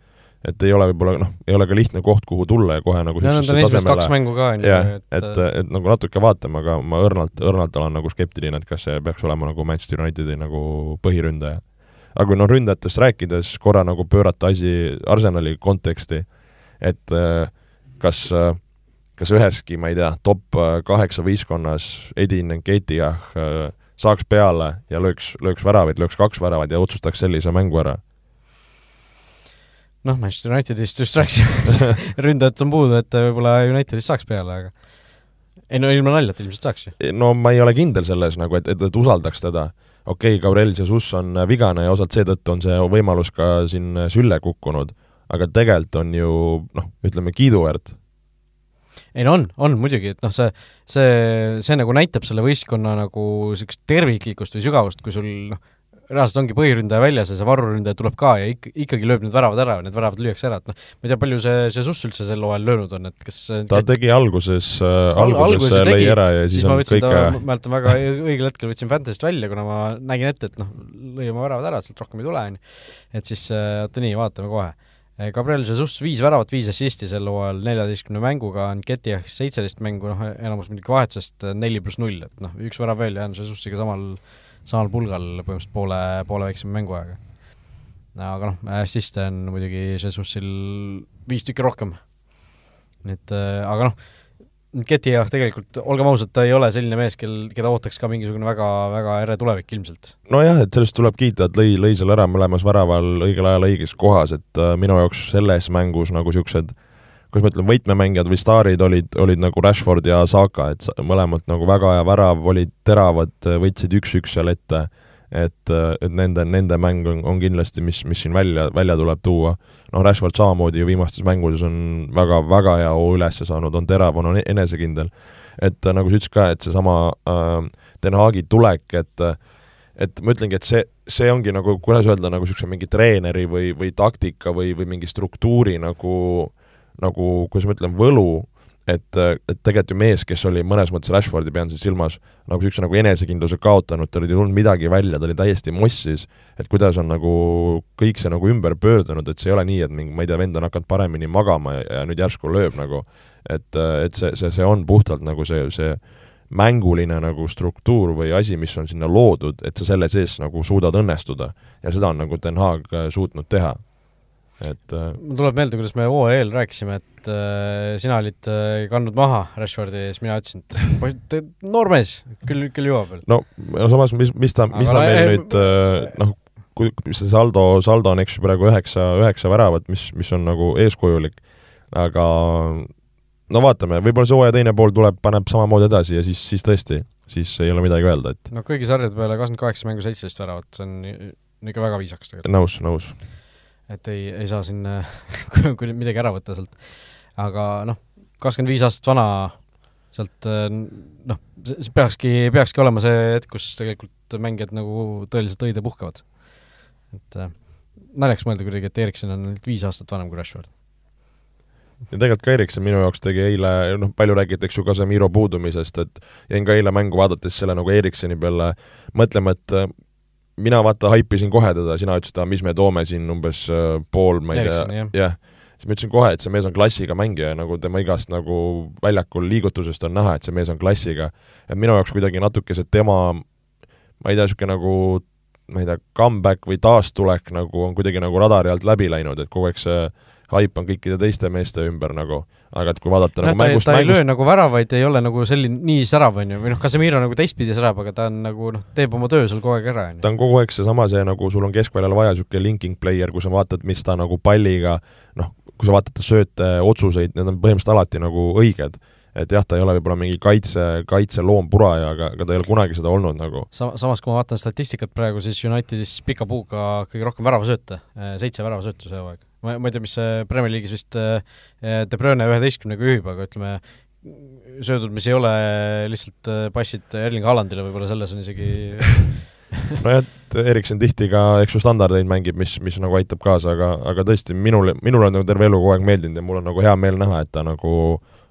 et ei ole võib-olla noh, ei ole ka lihtne koht, kuhu tulla ja kohe nagu no ta on esimesed kaks mängu ka, on ju. et, et, et, et nagu natuke vaatame, aga ma õrnalt, õrnalt olen nagu skeptiline, et kas see peaks olema nagu Manchester Unitedi nagu põhiründaja. aga kui noh, ründajatest rääkides, korra nagu pöörata asi Arsenali konteksti, et äh, kas äh, kas üheski, ma ei tea, top kaheksa võistkonnas Edin Nketiah äh, saaks peale ja lööks, lööks väravaid, lööks kaks väravat ja otsustaks sellise mängu ära. noh, Manchester Unitedist just rääkisime ründajat on puudu, et võib-olla Unitedist saaks peale, aga ei no ilma naljata ilmselt saaks ju. no ma ei ole kindel selles nagu, et, et, et usaldaks teda. okei okay,, Gabriel Jesus on vigane ja osalt seetõttu on see võimalus ka siin sülle kukkunud, aga tegelikult on ju noh, ütleme kiiduväärt ei no on, on muidugi, et noh, see, see, see nagu näitab selle võistkonna nagu niisugust terviklikkust või sügavust, kui sul noh, reaalselt ongi põhiründaja väljas ja see varuründaja tuleb ka ja ikka, ikkagi lööb need väravad ära, need väravad lüüakse ära, et noh, ma ei tea, palju see, see Suss üldse sel hooajal löönud on, et kas ta käid... tegi alguses äh,, alguses, alguses lõi tegi, ära ja siis, siis on kõik ta, ma mäletan väga õigel hetkel võtsin Fantasy'st välja, kuna ma nägin ette, et noh, lõi oma väravad ära, sealt rohkem ei tule, on ju. et siis oota nii, vaatame kohe Gabriel Jesus viis väravat, viis assisti sel hooajal neljateistkümne mänguga, Nketiah seitseteist mängu, noh, enamus muidugi vahetusest neli pluss null, et noh, üks värav veel ja on Jesusiga samal, samal pulgal põhimõtteliselt poole, poole väiksema mänguajaga. aga noh, assiste on muidugi Jesusil viis tükki rohkem. et aga noh, Ketijah tegelikult, olgem ausad, ta ei ole selline mees, kel, keda ootaks ka mingisugune väga, väga ere tulevik ilmselt. nojah, et sellest tuleb kiita, et lõi, lõi selle ära mõlemas väraval õigel ajal õiges kohas, et äh, minu jaoks selles mängus nagu niisugused kuidas ma ütlen, võtmemängijad või staarid olid, olid nagu Rashford ja Saka, et mõlemad nagu väga hea värav, olid teravad, võtsid üks-üks seal ette et, et nende, nende mäng on, on kindlasti, mis, mis siin välja, välja tuleb tuua. noh, Rashford samamoodi ju viimastes mängudes on väga, väga hea hoo üles saanud, on terav, on enesekindel. et nagu sa ütlesid ka, et seesama äh, Den Haagi tulek, et et ma ütlengi, et see, see ongi nagu, kuidas öelda, nagu niisuguse mingi treeneri või, või taktika või, või mingi struktuuri nagu nagu, kuidas ma ütlen, võlu et, et tegelikult ju mees, kes oli mõnes mõttes Rashfordi, pean siis silmas, nagu niisuguse nagu enesekindluse kaotanud, tal ei tulnud midagi välja, ta oli täiesti mossis, et kuidas on nagu kõik see nagu ümber pöördunud, et see ei ole nii, et mingi, ma ei tea, vend on hakanud paremini magama ja, ja nüüd järsku lööb nagu, et, et see, see, see on puhtalt nagu see, see mänguline nagu struktuur või asi, mis on sinna loodud, et sa selle sees nagu suudad õnnestuda. ja seda on nagu Den Haag suutnud teha et äh, mul tuleb meelde, kuidas me hooaja eel rääkisime, et äh, sina olid äh, kandnud maha Rashfordi ja siis mina ütlesin, et noor mees, küll, küll jõuab veel. no, no samas, mis, mis ta, mis ta meil äh, nüüd äh, noh, kui see saldo, saldo on eks ju praegu üheksa, üheksa väravat, mis, mis on nagu eeskujulik, aga no vaatame, võib-olla see hooaja teine pool tuleb, paneb samamoodi edasi ja siis, siis tõesti, siis ei ole midagi öelda, et no kõigi sarjade peale kakskümmend kaheksa mängu seitseteist väravat, see on ikka väga viisakas tegelikult. nõus, nõus et ei, ei saa siin midagi ära võtta sealt. aga noh, kakskümmend viis aastat vana, sealt noh, see peakski, peakski olema see hetk, kus tegelikult mängijad nagu tõeliselt õid ja puhkavad. et äh, naljaks mõelda kuidagi, et Erikson on ainult viis aastat vanem kui Rashford ja tegelikult ka Erikson minu jaoks tegi eile, noh, palju räägiti, eks ju, Casemiro puudumisest, et jäin ka eile mängu vaadates selle nagu Eriksoni peale mõtlema, et mina vaata haipisin kohe teda, sina ütlesid, et mis me toome siin umbes äh, pool, ma ei tea, jah ja. siis ma ütlesin kohe, et see mees on klassiga mängija ja nagu tema igast nagu väljakul liigutusest on näha, et see mees on klassiga. et minu jaoks kuidagi natuke see tema, ma ei tea, niisugune nagu ma ei tea, comeback või taastulek nagu on kuidagi nagu radari alt läbi läinud, et kogu aeg see haip on kõikide teiste meeste ümber nagu, aga et kui vaadata no, nagu ta, mängust ta ei mängust... löö nagu väravaid, ei ole nagu selline nii särav, on ju, või noh, Casemiro nagu teistpidi särav, aga ta on nagu noh, teeb oma töö seal kogu aeg ära, on ju. ta on kogu aeg seesama, see nagu sul on keskväljal vaja niisugune linking player, kui sa vaatad, mis ta nagu palliga noh, kui sa vaatad ta sööte, otsuseid, need on põhimõtteliselt alati nagu õiged et jah, ta ei ole võib-olla mingi kaitse, kaitseloompuraja, aga, aga ta ei ole kunagi seda olnud nagu. Sa-, samas kui ma vaatan statistikat praegu, siis Unitedis pika puuga kõige rohkem väravasööte, seitse väravasöötu see hooaeg ma, ma ei tea, mis see Premier League'is vist äh, De Bruyne üheteistkümnega juhib, aga ütleme, söödud, mis ei ole lihtsalt äh, passid Erling Haalandile, võib-olla selles on isegi nojah, et Erikson tihti ka, eks ju, standardeid mängib, mis, mis nagu aitab kaasa, aga, aga tõesti, minule, minule on nagu terve elu kogu aeg meeldinud ja mul on nagu hea meel näha, et ta nagu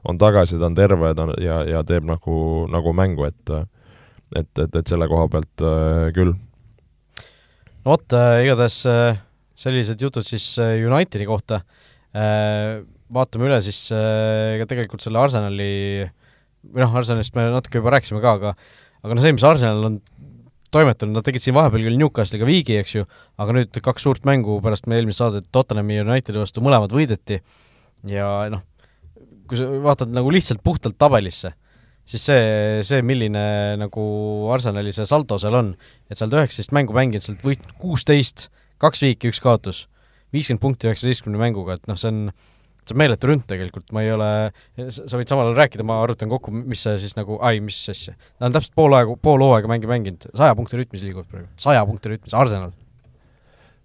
on tagasi, ta on terve ta ja, ja teeb nagu, nagu mängu, et et, et, et selle koha pealt äh, küll. no vot äh,, igatahes äh sellised jutud siis äh, Unitedi kohta. Äh, vaatame üle siis äh, ka tegelikult selle Arsenali, või noh, Arsenalist me natuke juba rääkisime ka, aga aga noh, see, mis Arsenal on toimetanud, nad tegid siin vahepeal küll Newcastle'iga viigi, eks ju, aga nüüd kaks suurt mängu pärast meie eelmist saadet Tottenhami ja Unitedi vastu mõlemad võideti ja noh, kui sa vaatad nagu lihtsalt puhtalt tabelisse, siis see, see, milline nagu Arsenali see saldo seal on, et sealt üheksateist mängu mänginud, sealt võitnud kuusteist, kaks viiki, üks kaotus, viiskümmend punkti üheksateistkümne mänguga, et noh, see on see on meeletu ründ tegelikult, ma ei ole, sa võid samal ajal rääkida, ma arvutan kokku, mis see siis nagu, ai, mis asja. ta on täpselt pool aega, pool hooaega mängi mänginud, saja punkti rütmis liiguvad praegu, saja punkti rütmis, Arsenal.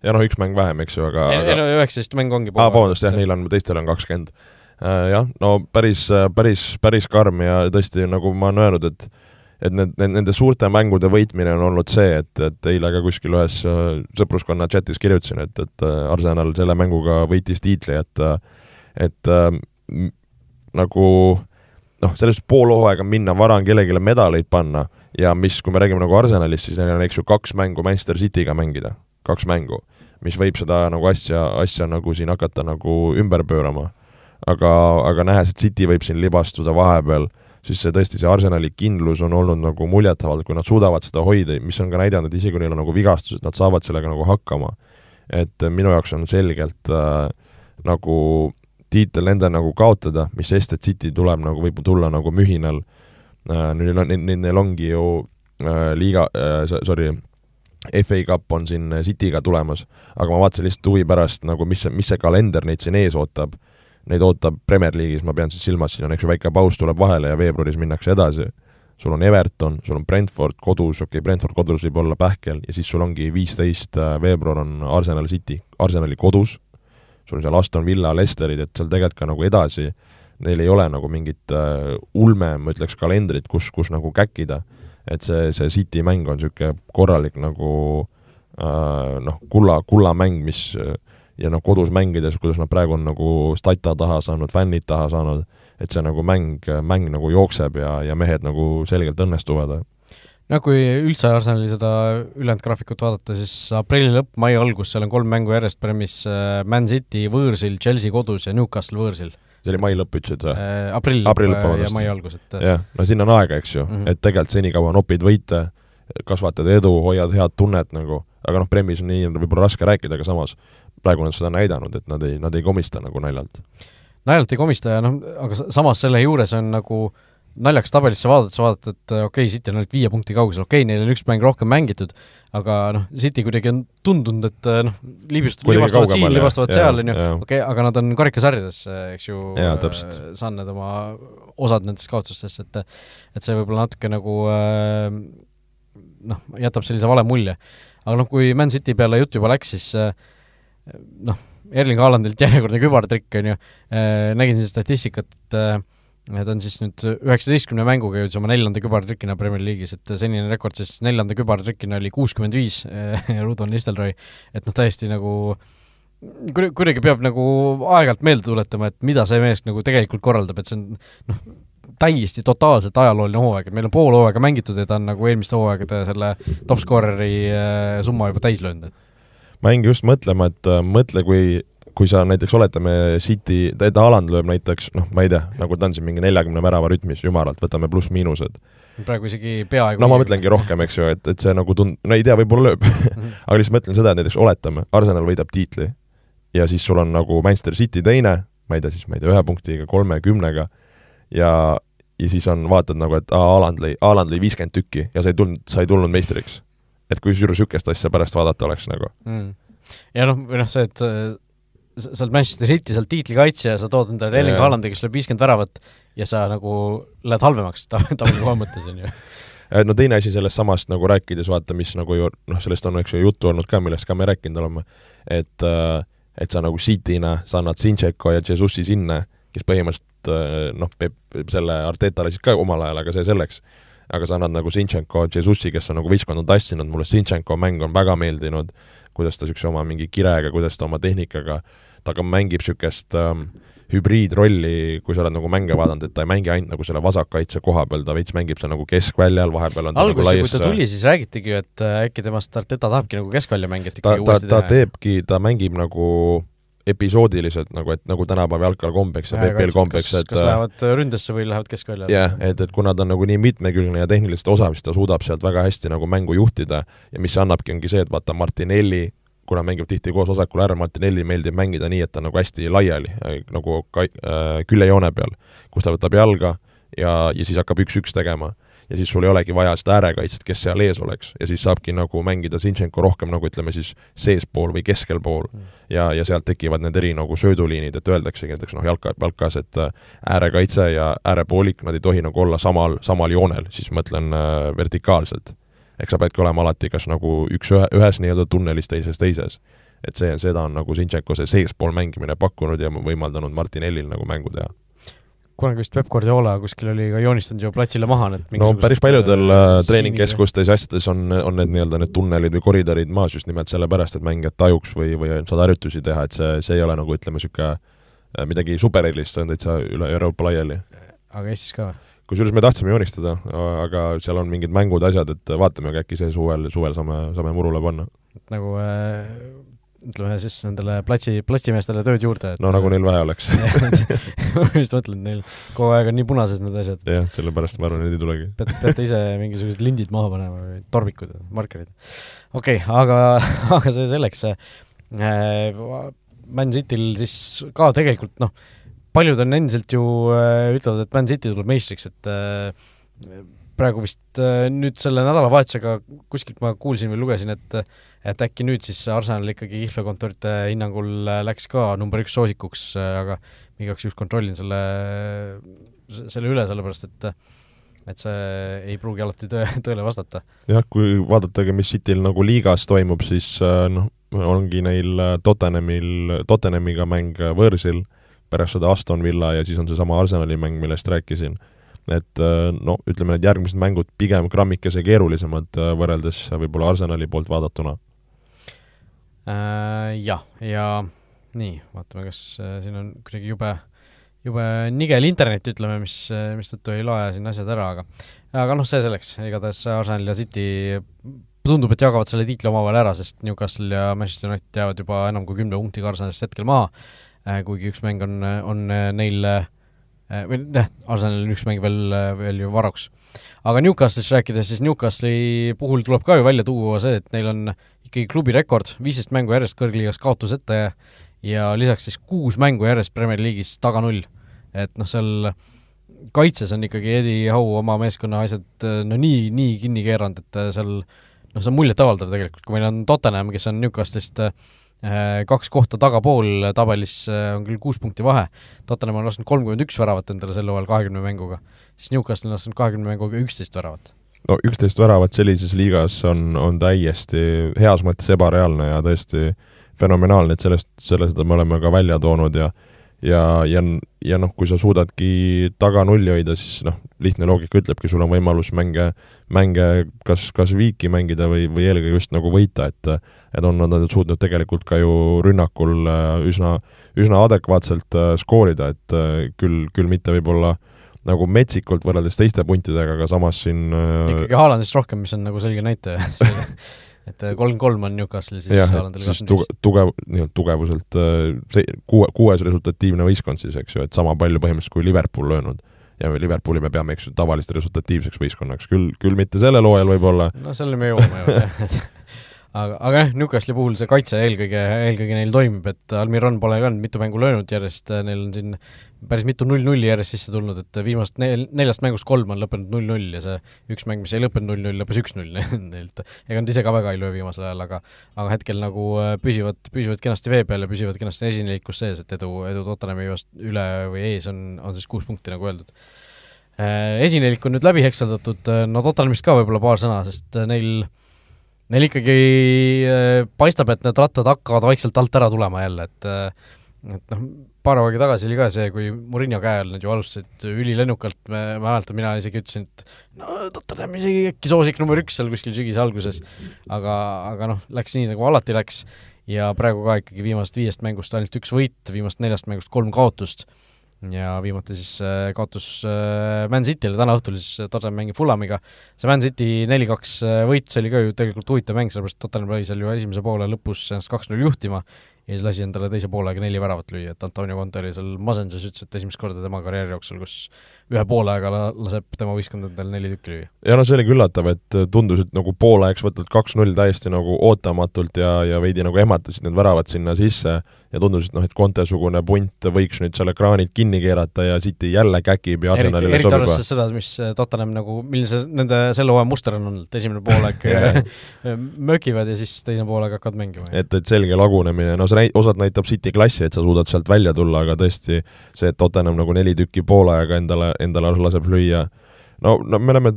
ja noh, üks mäng vähem, eks ju, aga ei, ei no üheksateist mängu ongi aa, vabandust, jah, neil on, teistel on kakskümmend. Äh, jah, no päris, päris, päris karm ja tõesti, nagu ma olen öelnud, et et need, nende suurte mängude võitmine on olnud see, et, et eile ka kuskil ühes äh, sõpruskonna chatis kirjutasin, et, et äh, Arsenal selle mänguga võitis tiitli, et äh, et äh, nagu noh, sellest pool hooaega minna vara on kellelegi medaleid panna ja mis, kui me räägime nagu Arsenalist, siis neil on, eks ju, kaks mängu Manchester City'ga mängida, kaks mängu. mis võib seda nagu asja, asja nagu siin hakata nagu ümber pöörama. aga, aga nähes, et City võib siin libastuda vahepeal, siis see tõesti, see Arsenali kindlus on olnud nagu muljetavaldav, kui nad suudavad seda hoida, mis on ka näidanud, isegi kui neil on nagu vigastused, nad saavad sellega nagu hakkama. et minu jaoks on selgelt äh, nagu tiitel nende nagu kaotada, mis sest, et City tuleb nagu, võib tulla nagu mühinal äh,, neil on, neil ongi ju äh, liiga äh,, sorry, FA Cup on siin City'ga tulemas, aga ma vaatasin lihtsalt huvi pärast nagu, mis mis see kalender neid siin ees ootab. Neid ootab Premier League'is, ma pean siis silmas, siin on eks ju väike paus tuleb vahele ja veebruaris minnakse edasi. sul on Everton, sul on Brentford kodus, okei okay,, Brentford kodus võib olla pähkel ja siis sul ongi viisteist äh, veebruar on Arsenal City, Arsenali kodus, sul on seal Aston Villa, Lesterid, et seal tegelikult ka nagu edasi neil ei ole nagu mingit uh, ulme, ma ütleks, kalendrit, kus, kus nagu käkkida et see, see City mäng on niisugune korralik nagu äh, noh, kulla, kullamäng, mis ja noh, kodus mängides, kuidas nad praegu on nagu stata taha saanud, fännid taha saanud, et see nagu mäng, mäng nagu jookseb ja, ja mehed nagu selgelt õnnestuvad no kui üldse Arsenali seda ülejäänud graafikut vaadata, siis aprilli lõpp, mai algus, seal on kolm mängu järjest Premis äh, Man City võõrsil, Chelsea kodus ja Newcastle võõrsil see oli mai lõpp, ütlesid või äh,? aprill, aprill lõpp, vabandust. ja mai algus, et jah, no siin on aega, eks ju mm, -hmm. et tegelikult senikaua nopid võite, kasvatad edu, hoiad head tunnet nagu, aga noh, Premis on nii võib-olla raske rääkida, aga samas praegu nad seda näidanud, et nad ei, nad ei komista nagu naljalt. naljalt ei komista ja noh, aga samas selle juures on nagu äh, naljakas tabelisse vaadates vaadata, et äh, okei okay,, City on ainult viie punkti kaugusel, okei okay,, neil on üks mäng rohkem mängitud, aga noh, City kuidagi on tundunud, et äh, noh, libist-, libastavad siin, libastavad seal, on ju, okei aga nad on karikasarjades, eks ju, äh, saanud oma osad nendest kaotustest, et et see võib-olla natuke nagu noh, jätab sellise vale mulje. aga noh, kui Man City peale jutt juba läks, siis noh, Erling Haalandilt järjekordne kübartrikk, on ju, nägin siin statistikat, et ta on siis nüüd üheksateistkümne mänguga jõudis oma neljanda kübartrikina Premier League'is, et senine rekord siis neljanda kübartrikina oli kuuskümmend viis, Rudolf Nistelrooy, et noh, täiesti nagu kuidagi peab nagu aeg-ajalt meelde tuletama, et mida see mees nagu tegelikult korraldab, et see on noh, täiesti totaalselt ajalooline hooaeg, et meil on pool hooaega mängitud ja ta on nagu eelmiste hooaegade selle top scorer'i äh, summa juba täis löönud. Ma jäingi just mõtlema, et äh, mõtle, kui kui sa näiteks oletame City, Haaland lööb näiteks noh, ma ei tea, nagu ta on siin mingi neljakümne värava rütmis, jumalalt, võtame pluss-miinused. praegu isegi peaaegu no ma mõtlengi rohkem, eks ju, et, et see nagu tund-, no ei tea, võib-olla lööb mhm. aga lihtsalt mõtlen seda, et näiteks oletame, Arsenal võidab tiitli ja siis sul on nagu Manchester City teine, ma ei tea, siis ma ei tea, ühe punktiga, kolme, kümnega, ja, ja siis on, vaatad nagu, et aa, Haaland lõi, Haaland lõi viiskümmend tükki ja sa ei tulnud, sa ei tulnud meistriks. Et kui niisugust asja pärast vaadata oleks nagu mm. ja noh, või noh, see, et sa oled Manchester City, sa oled tiitlikaitsja ja sa tood endale Erling Haalandi, kes lööb viiskümmend väravat ja sa nagu lähed halvemaks tabeli koha mõttes, on ju. No teine asi sellest samast nagu rääkides, vaata, mis nagu ju noh, sellest on, eks ju, juttu olnud ka, millest ka me rääkinud oleme, et äh, et sa nagu City'na, sa annad Zinchenko ja Jesusi sinna, kes põhimõtteliselt äh, noh, Peep selle Arteta lasid ka omal ajal, aga see selleks, aga sa annad nagu Zinchenko, Jesusi, kes on nagu võistkonda tassinud, mulle. Zinchenko mäng on väga meeldinud, kuidas ta niisuguse oma mingi kirega, kuidas ta oma tehnikaga ta ka mängib niisugust ähm, hübriidrolli, kui sa oled nagu mänge vaadanud, et ta ei mängi ainult nagu selle vasakkaitse koha peal, ta veits mängib seal nagu keskväljal, vahepeal on ta alguses nagu, kui ta tuli, siis räägitigi ju, et äh, äkki temast Arteta tahabki nagu keskvälja mängida ta, ta, ta teebki, ta mängib nagu episoodiliselt nagu, et nagu tänapäeva jalgpall kombeks ja PPL kombeks, et kas lähevad ründesse või lähevad keskväljale? jah yeah,, et, et kuna ta on nagu nii mitmekülgne ja tehniliselt osav, siis ta suudab sealt väga hästi nagu mängu juhtida ja mis annabki, ongi see, et vaata, Martinelli kuna mängib tihti koos vasakul äärel, Martinelli meeldib mängida nii, et ta nagu hästi laiali, äh, nagu ka- äh,, küljejoone peal, kus ta võtab jalga ja, ja siis hakkab üks-üks tegema. Ja siis sul ei olegi vaja seda äärekaitset, kes seal ees oleks, ja siis saabki nagu mängida Zinchenko rohkem nagu ütleme siis seespool või keskel pool mm. ja, ja sealt tekivad need eri nagu sööduliinid, et öeldaksegi näiteks noh, jalka, jalkas, et äh, äärekaitse ja äärepoolik, nad ei tohi nagu olla samal, samal joonel, siis mõtlen äh, vertikaalselt eks sa peadki olema alati kas nagu üks ühe, ühes nii-öelda tunnelis, teises teises. et see, seda on nagu Zinchenko see seespool mängimine pakkunud ja võimaldanud Martinellil nagu mängu teha kunagi vist Peep Guardiola kuskil oli ka joonistanud ju platsile maha need no päris paljudel äh, äh treeningkeskustes ja asjades on, on need nii-öelda need tunnelid või koridorid maas just nimelt sellepärast, et mängijad tajuks või, või saad harjutusi teha, et see, see ei ole nagu ütleme, niisugune äh, midagi supererilist, see on täitsa üle Euroopa laiali. aga Eestis ka või? kusjuures me tahtsime joonistada, aga seal on mingid mängud, asjad, et vaatame, aga äkki see suvel, suvel saame, saame murule panna. nagu äh, ütleme siis nendele platsi, platsimeestele tööd juurde, et no nagu neil vaja oleks ma just mõtlen, neil kogu aeg on nii punases need asjad. jah, sellepärast ma arvan, et ei tulegi. peate, peate ise mingisugused lindid maha panema või tormikud, markerid. okei okay,, aga, aga see selleks äh,, Man Cityl siis ka tegelikult noh, paljud on endiselt ju äh, ütlevad, et Man City tuleb meistriks, et äh, praegu vist äh, nüüd selle nädalavahetusega kuskilt ma kuulsin või lugesin, et et äkki nüüd siis Arsenal ikkagi kihlveokontorite hinnangul läks ka number üks soosikuks, aga igaks juhuks kontrollin selle, selle üle, sellepärast et et see ei pruugi alati tõe, tõele vastata. jah, kui vaadatagi, mis Cityl nagu liigas toimub, siis noh, ongi neil Tottenhamil, Tottenhamiga mäng võõrsil, pärast seda Aston Villa ja siis on seesama Arsenali mäng, millest rääkisin et äh, no ütleme, need järgmised mängud pigem grammikese keerulisemad äh, võrreldes võib-olla Arsenali poolt vaadatuna äh,. Jah, ja nii, vaatame, kas siin on kuidagi jube, jube nigel internet, ütleme, mis, mistõttu ei loe siin asjad ära, aga aga noh, see selleks, igatahes Arsenal ja City tundub, et jagavad selle tiitli omavahel ära, sest Newcastle ja Manchester United jäävad juba enam kui kümne punktiga Arsenalist hetkel maha, kuigi üks mäng on, on neil Äh, või jah, Arsenalil üks mäng veel, äh, veel ju varuks. aga Newcastle'ist rääkides, siis Newcastle'i puhul tuleb ka ju välja tuua see, et neil on ikkagi klubi rekord, viisteist mängu järjest kõrgliigas kaotuseta ja ja lisaks siis kuus mängu järjest Premier League'is taga null. et noh, seal kaitses on ikkagi Eddie Howe oma meeskonna asjad äh, no nii, nii kinni keeranud, et seal noh, see on muljetavaldav tegelikult, kui meil on Tottenham, kes on Newcastle'ist äh, Äh, kaks kohta tagapool tabelis äh, on küll kuus punkti vahe, Tottenham on lasknud kolmkümmend üks väravat endale sel hooajal kahekümne mänguga, siis Newcastle on lasknud kahekümne mänguga üksteist väravat. no üksteist väravat sellises liigas on, on täiesti heas mõttes ebareaalne ja tõesti fenomenaalne, et sellest, selle seda me oleme ka välja toonud ja ja, ja, ja noh, kui sa suudadki taga nulli hoida, siis noh, lihtne loogika ütlebki, sul on võimalus mänge, mänge kas, kas viiki mängida või, või eelkõige just nagu võita, et et on nad suutnud tegelikult ka ju rünnakul äh, üsna, üsna adekvaatselt äh, skoorida, et äh, küll, küll mitte võib-olla nagu metsikult võrreldes teiste puntidega, aga samas siin ikkagi Haalandist rohkem, mis on nagu selge näitaja et äh, kolm-kolm on Newcastle'il siis jah, et siis tuge-, tugev, nii-öelda tugevuselt äh, see kuue, kuues resultatiivne võistkond siis, eks ju, et sama palju põhimõtteliselt kui Liverpool löönud. ja Liverpooli me peame, eks ju, tavalist resultatiivseks võistkonnaks, küll, küll mitte sellel hooajal võib-olla. no selleni me jõuame ju, jah, aga, aga jah, Newcastle'i puhul see kaitse eelkõige, eelkõige neil toimib, et Almiron pole ka nüüd mitu mängu löönud järjest, neil on siin päris mitu null-nulli järjest sisse tulnud, et viimast nel-, neljast mängust kolm on lõppenud null-null ja see üks mäng, mis ei lõppenud null-null, lõppes üks-null neilt. ega nad ise ka väga ei löö viimasel ajal, aga aga hetkel nagu äh, püsivad, püsivad kenasti vee peal ja püsivad kenasti esinelikus sees, et edu, edu Tottenhami üle või ees on, on siis kuus punkti, nagu öeldud äh, esinelik on nüüd läbi hekseldatud, äh, no Tottenhamist ka võib-olla paar sõna, sest neil neil ikkagi äh, paistab, et need rattad hakkavad vaikselt alt ära tulema jälle, et äh, et noh, paar aega tagasi oli ka see, kui Murillo käe all nad ju alustasid ülilennukalt, me, ma mäletan, mina isegi ütlesin, et no Tottenham isegi äkki soosik number üks seal kuskil sügise alguses, aga, aga noh, läks nii, nagu alati läks ja praegu ka ikkagi viimasest viiest mängust ainult üks võit, viimasest neljast mängust kolm kaotust ja viimati siis äh, kaotus äh, Man City'le, täna õhtul siis Tottenham mängib Fulhamiga, see Man City neli-kaks äh, võit, see oli ka ju tegelikult huvitav mäng, sellepärast Tottenham lõi seal ju esimese poole lõpus ennast kaks-null juhtima ja siis lasi endale teise poolega neli väravat lüüa, et Antonio Conte oli seal masenduses, ütles, et esimest korda tema karjääri jooksul, kus ühe poolega la-, laseb tema võistkond endale neli tükki lüüa. ja no see oligi üllatav, et tundus, et nagu poolajaks võtad kaks-null täiesti nagu ootamatult ja, ja veidi nagu ehmatasid need väravad sinna sisse ja tundus, et noh, et Conte-sugune punt võiks nüüd seal ekraanid kinni keerata ja City jälle käkib ja Arsenalile eriti, eriti arvestades seda, mis Tottenham nagu, milline see nende selle hooaja muster on olnud, esimene poolaeg mökivad ja siis teine poolaeg hakkavad mängima. et, et selge lagunemine, no see näit-, osad näitab City klassi, et sa suudad sealt välja tulla, aga tõesti see, et Tottenham nagu neli tükki poolaega endale, endale laseb lüüa, no, no me oleme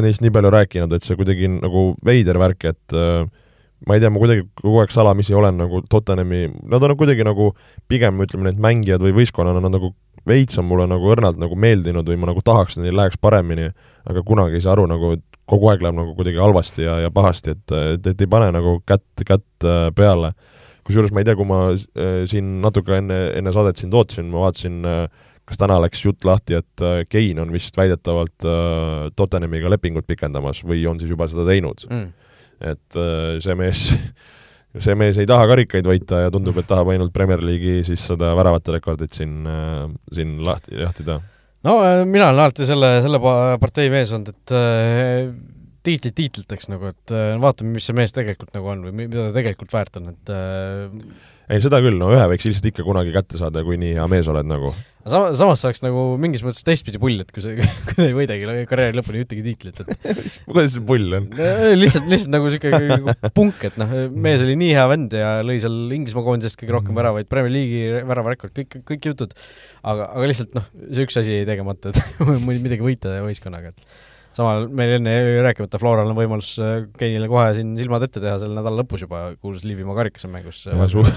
neist nii palju rääkinud, et see kuidagi nagu veider värk, et äh, ma ei tea, ma kuidagi kogu aeg salamisi olen nagu Tottenhami, nad on kuidagi nagu pigem ütleme, need mängijad või võistkonnana nad nagu veits on mulle nagu õrnalt nagu meeldinud või ma nagu tahaks, et neil läheks paremini, aga kunagi ei saa aru nagu, et kogu aeg läheb nagu kuidagi halvasti ja, ja pahasti, et, et, et ei pane nagu kätt, kätt äh, peale. kusjuures ma ei tea, kui ma äh, siin natuke enne, enne saadet sind ootasin, ma vaatasin äh, kas täna läks jutt lahti, et äh, Kein on vist väidetavalt äh, Tottenhamiga lepingut pikendamas või on siis juba seda teinud mm et äh, see mees see mees ei taha karikaid võita ja tundub, et tahab ainult Premier League'i siis seda väravate rekordit siin, siin lahti, jahtida. no mina olen alati selle, selle partei mees olnud, et äh, tiitlit tiitliteks nagu, et äh, vaatame, mis see mees tegelikult nagu on või mida ta tegelikult väärt on, et äh, ei, seda küll, no ühe võiks ilmselt ikka kunagi kätte saada, kui nii hea mees oled nagu. sama, samas saaks nagu mingis mõttes teistpidi pull, et kui sa, kui sa ei võidagi karjääri lõpuni ühtegi tiitlit, et kuidas see pull on? lihtsalt, lihtsalt nagu niisugune punk, et noh, mees oli nii hea vend ja lõi seal Inglismaa koondisest kõige rohkem väravaid, Premier League'i väravarekord, kõik, kõik jutud, aga, aga lihtsalt noh, see üks asi jäi tegemata, et midagi võita võistkonnaga, et samal meil enne rääkimata Floral on võimalus äh, Keinile kohe siin silmad ette teha selle nädala lõpus juba, kuulus Liivimaa karikas on mängus. suur,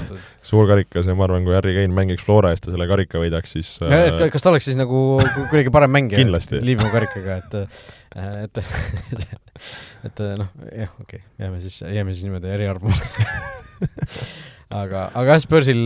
suur karikas ja ma arvan, kui Harry Kein mängiks Flora eest ja selle karika võidaks, siis ja, et äh, kas ta oleks siis nagu kuidagi parem mängija Liivimaa karikaga, et äh, et et noh, jah, okei okay., jääme siis, jääme siis niimoodi eriarvamusele aga, aga jah, Spursil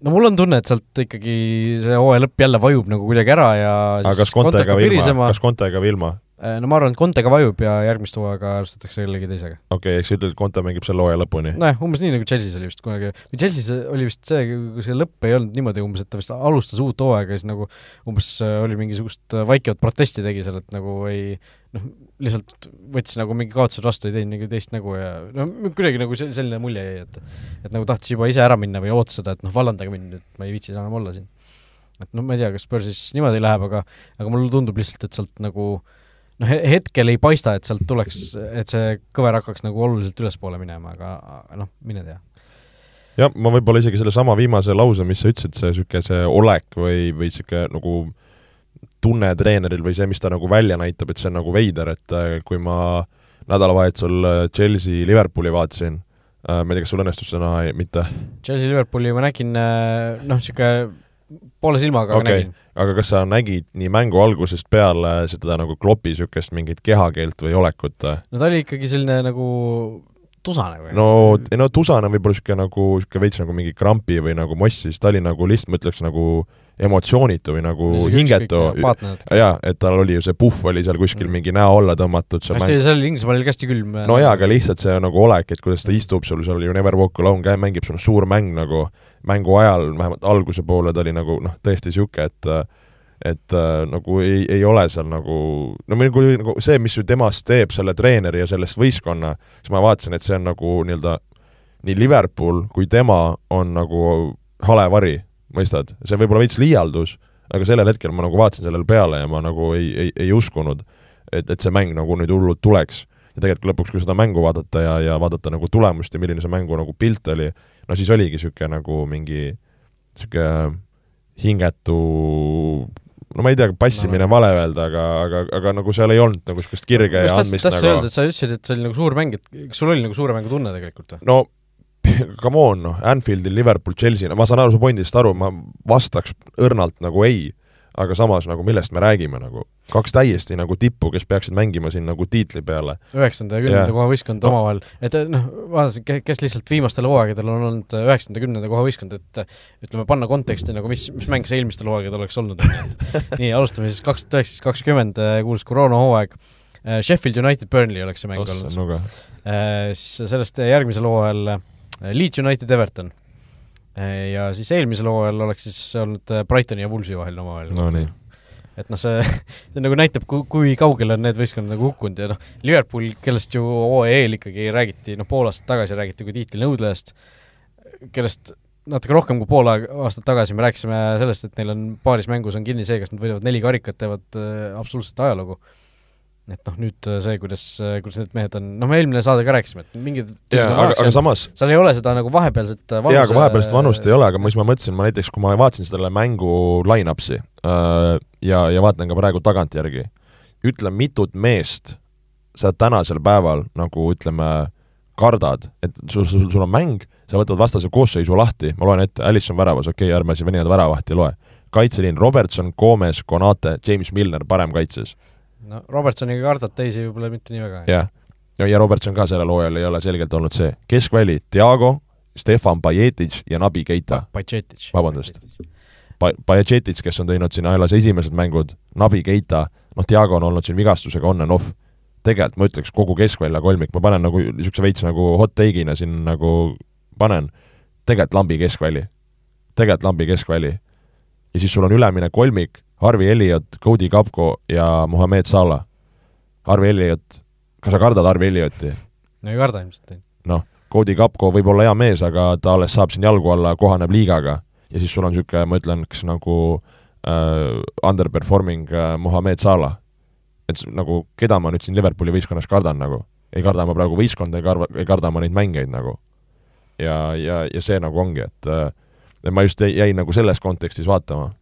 no mul on tunne, et sealt ikkagi see hooaja lõpp jälle vajub nagu kuidagi ära ja aga kas Kontega või ilma, kas Kontega või ilma? Äh, no ma arvan, et Contega vajub ja järgmist hooaega alustatakse kellegi teisega. okei okay,, ehk sa ütled, et Conte mängib selle hooaja lõpuni? nojah, umbes nii, nagu Chelsea's oli vist kunagi, või Chelsea's oli vist see, kui see lõpp ei olnud niimoodi umbes, et ta vist alustas uut hooaega ja siis nagu umbes äh, oli mingisugust äh, vaikivat protesti tegi seal, et nagu ei noh, lihtsalt võttis nagu mingi kaotused vastu, ei teinud nagu teist nägu ja no kuidagi nagu selline mulje jäi, et et nagu tahtis juba ise ära minna või ootas seda, et noh, vallandage mind nüüd, ma ei viitsi enam olla siin. et noh, ma ei tea, kas Spursis niimoodi läheb, aga aga mulle tundub lihtsalt, et sealt nagu äh, noh, hetkel ei paista, et sealt tuleks, et see kõver hakkaks nagu oluliselt ülespoole minema, aga noh, mine tea. jah, ma võib-olla isegi sellesama viimase lause, mis sa ütlesid, see niisugune see olek või, või niisugune nagu tunne treeneril või see, mis ta nagu välja näitab, et see on nagu veider, et äh, kui ma nädalavahetusel äh, Chelsea Liverpooli vaatasin, äh, ma ei tea, kas sul õnnestus näha, mitte? Chelsea Liverpooli ma nägin noh, niisugune poole silmaga okay. nägin aga kas sa nägid nii mängu algusest peale seda nagu klopi niisugust mingit kehakeelt või olekut? no ta oli ikkagi selline nagu tusane või? no, ei no tusane võib-olla niisugune nagu, niisugune veits nagu mingi krampi või nagu moss, siis ta oli nagu lihtsalt, ma ütleks nagu emotsioonitu või nagu hingetu. jaa, et tal oli ju see puhv oli seal kuskil mm. mingi näo alla tõmmatud. hästi, seal oli Inglismaal oli hästi külm. no jaa, aga lihtsalt see nagu olek, et kuidas ta istub sul seal ju Never Walk Alone mängib sul suur mäng nagu mängu ajal, vähemalt alguse poole ta oli nagu noh, tõesti niisugune, et et äh, nagu ei, ei ole seal nagu, no nagu, nagu see, mis ju temast teeb selle treeneri ja sellest võistkonna, siis ma vaatasin, et see on nagu nii-öelda nii Liverpool kui tema on nagu hale vari, mõistad? see võib olla veits liialdus, aga sellel hetkel ma nagu vaatasin sellele peale ja ma nagu ei, ei, ei uskunud, et, et see mäng nagu nüüd hullult tuleks. ja tegelikult lõpuks, kui seda mängu vaadata ja, ja vaadata nagu tulemust ja milline see mängu nagu pilt oli, no siis oligi niisugune nagu mingi niisugune hingetu no ma ei tea, passimine no, vale öelda, aga, aga, aga nagu seal ei olnud nagu niisugust kirge ja andmist nagu. öelda, et sa ütlesid, et see oli nagu suur mäng, et kas sul oli nagu suure mängu tunne tegelikult või? no come on, noh, Anfieldil, Liverpool, Chelsea, no ma saan aru su pointist aru, ma vastaks õrnalt nagu ei aga samas nagu millest me räägime nagu, kaks täiesti nagu tippu, kes peaksid mängima siin nagu tiitli peale. üheksanda ja kümnenda koha võistkond no. omavahel, et noh, vaatasin, kes lihtsalt viimastel hooaegadel on olnud üheksanda, kümnenda koha võistkond, et ütleme, panna konteksti nagu mis, mis mäng see eelmistel hooaegadel oleks olnud, et nii, alustame siis kaks tuhat üheksateist, kakskümmend, kuulus koroonahooaeg, Sheffield United Burnley oleks see mäng olnud. siis sellest järgmisel hooajal Leeds United Everton Äh, ja siis eelmisel hooajal oleks siis olnud äh, Brightoni ja Woolsi vahel omavahel. no nii. et noh, see, see nagu näitab, kui, kui kaugele on need võistkonnad nagu hukkunud ja noh, Liverpool, kellest ju OEL ikkagi räägiti, noh, pool aastat tagasi räägiti kui tiitli nõudlejast, kellest natuke rohkem kui pool aastat tagasi me rääkisime sellest, et neil on paaris mängus on kinni see, kas nad võidavad neli karikat, teevad äh, absoluutset ajalugu et noh, nüüd äh, see, kuidas, äh, kuidas need mehed on, noh, me eelmine saade ka rääkisime, et mingid jaa, aga, aga samas seal ei ole seda nagu vahepealset äh, vanuse jaa, aga vahepealset vanust ei ole, aga mis ma mõtlesin, ma näiteks, kui ma vaatasin selle mängu line-up'i äh, ja, ja vaatan ka praegu tagantjärgi, ütle, mitut meest sa tänasel päeval nagu ütleme, kardad, et sul, sul, sul on mäng, sa võtad vastase koosseisu lahti, ma loen ette, Alisson väravas, okei okay,, ärme siin venimata väravahti loe. kaitseliin Robertson, Gomez, Konate, James Milner parem kaitses no Robertsoniga kardad, teisi võib-olla mitte nii väga. jah, ja, ja Robertson ka sellel hooajal ei ole selgelt olnud see. keskväli, Diago, Stefan Bajetic ja Nabi Keita pa. vabandust. Bajetic, kes on teinud siin ajalas esimesed mängud, Nabi Keita, noh, Diago on olnud siin vigastusega on and off. tegelikult ma ütleks kogu keskvälja kolmik, ma panen nagu niisuguse veits nagu hot take'ina siin nagu panen, tegelikult lambi keskväli. tegelikult lambi keskväli. ja siis sul on ülemine kolmik, Harvi Elliot, Cody Kapko ja Mohammed Salah. Harvi Elliot, kas sa kardad Harvi Ellioti? no ei karda ilmselt. noh, Cody Kapko võib olla hea mees, aga ta alles saab siin jalgu alla, kohaneb liigaga. ja siis sul on niisugune, ma ütlen, kas nagu äh, underperforming äh, Mohammed Salah. et nagu, keda ma nüüd siin Liverpooli võistkonnas kardan nagu? ei karda ma praegu võistkonda, ei karda, ei karda ma neid mängijaid nagu. ja, ja, ja see nagu ongi, et äh, ma just jäin nagu selles kontekstis vaatama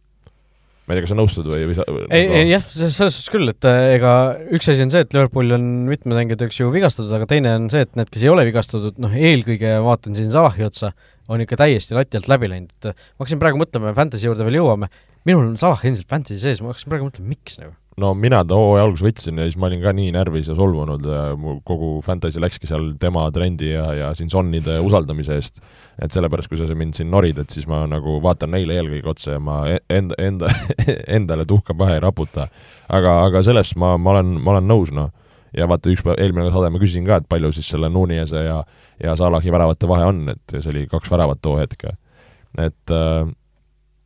ma ei tea, kas sa nõustud või, või sa ei nagu..., ei jah, selles suhtes küll, et äh, ega üks asi on see, et Liverpoolil on mitmed mängijad, eks ju, vigastatud, aga teine on see, et need, kes ei ole vigastatud, noh, eelkõige vaatan siin Salahi otsa, on ikka täiesti lati alt läbi läinud, et ma hakkasin praegu mõtlema, Fantasy juurde veel jõuame, minul on Salah endiselt Fantasy sees, ma hakkasin praegu mõtlema, miks nagu no mina ta hooaja alguses võtsin ja siis ma olin ka nii närvis ja solvunud ja mu kogu fantasy läkski seal tema trendi ja, ja siin Sonnide usaldamise eest. et sellepärast, kui sa mind siin norid, et siis ma nagu vaatan neile eelkõige otsa ja ma e-, enda, enda, endale tuhka pähe ei raputa. aga, aga sellest ma, ma olen, ma olen nõus, noh. ja vaata, üks päev, eelmine saade ma küsisin ka, et palju siis selle Nunise ja, ja Salahi väravate vahe on, et see oli kaks väravat too hetk. et äh,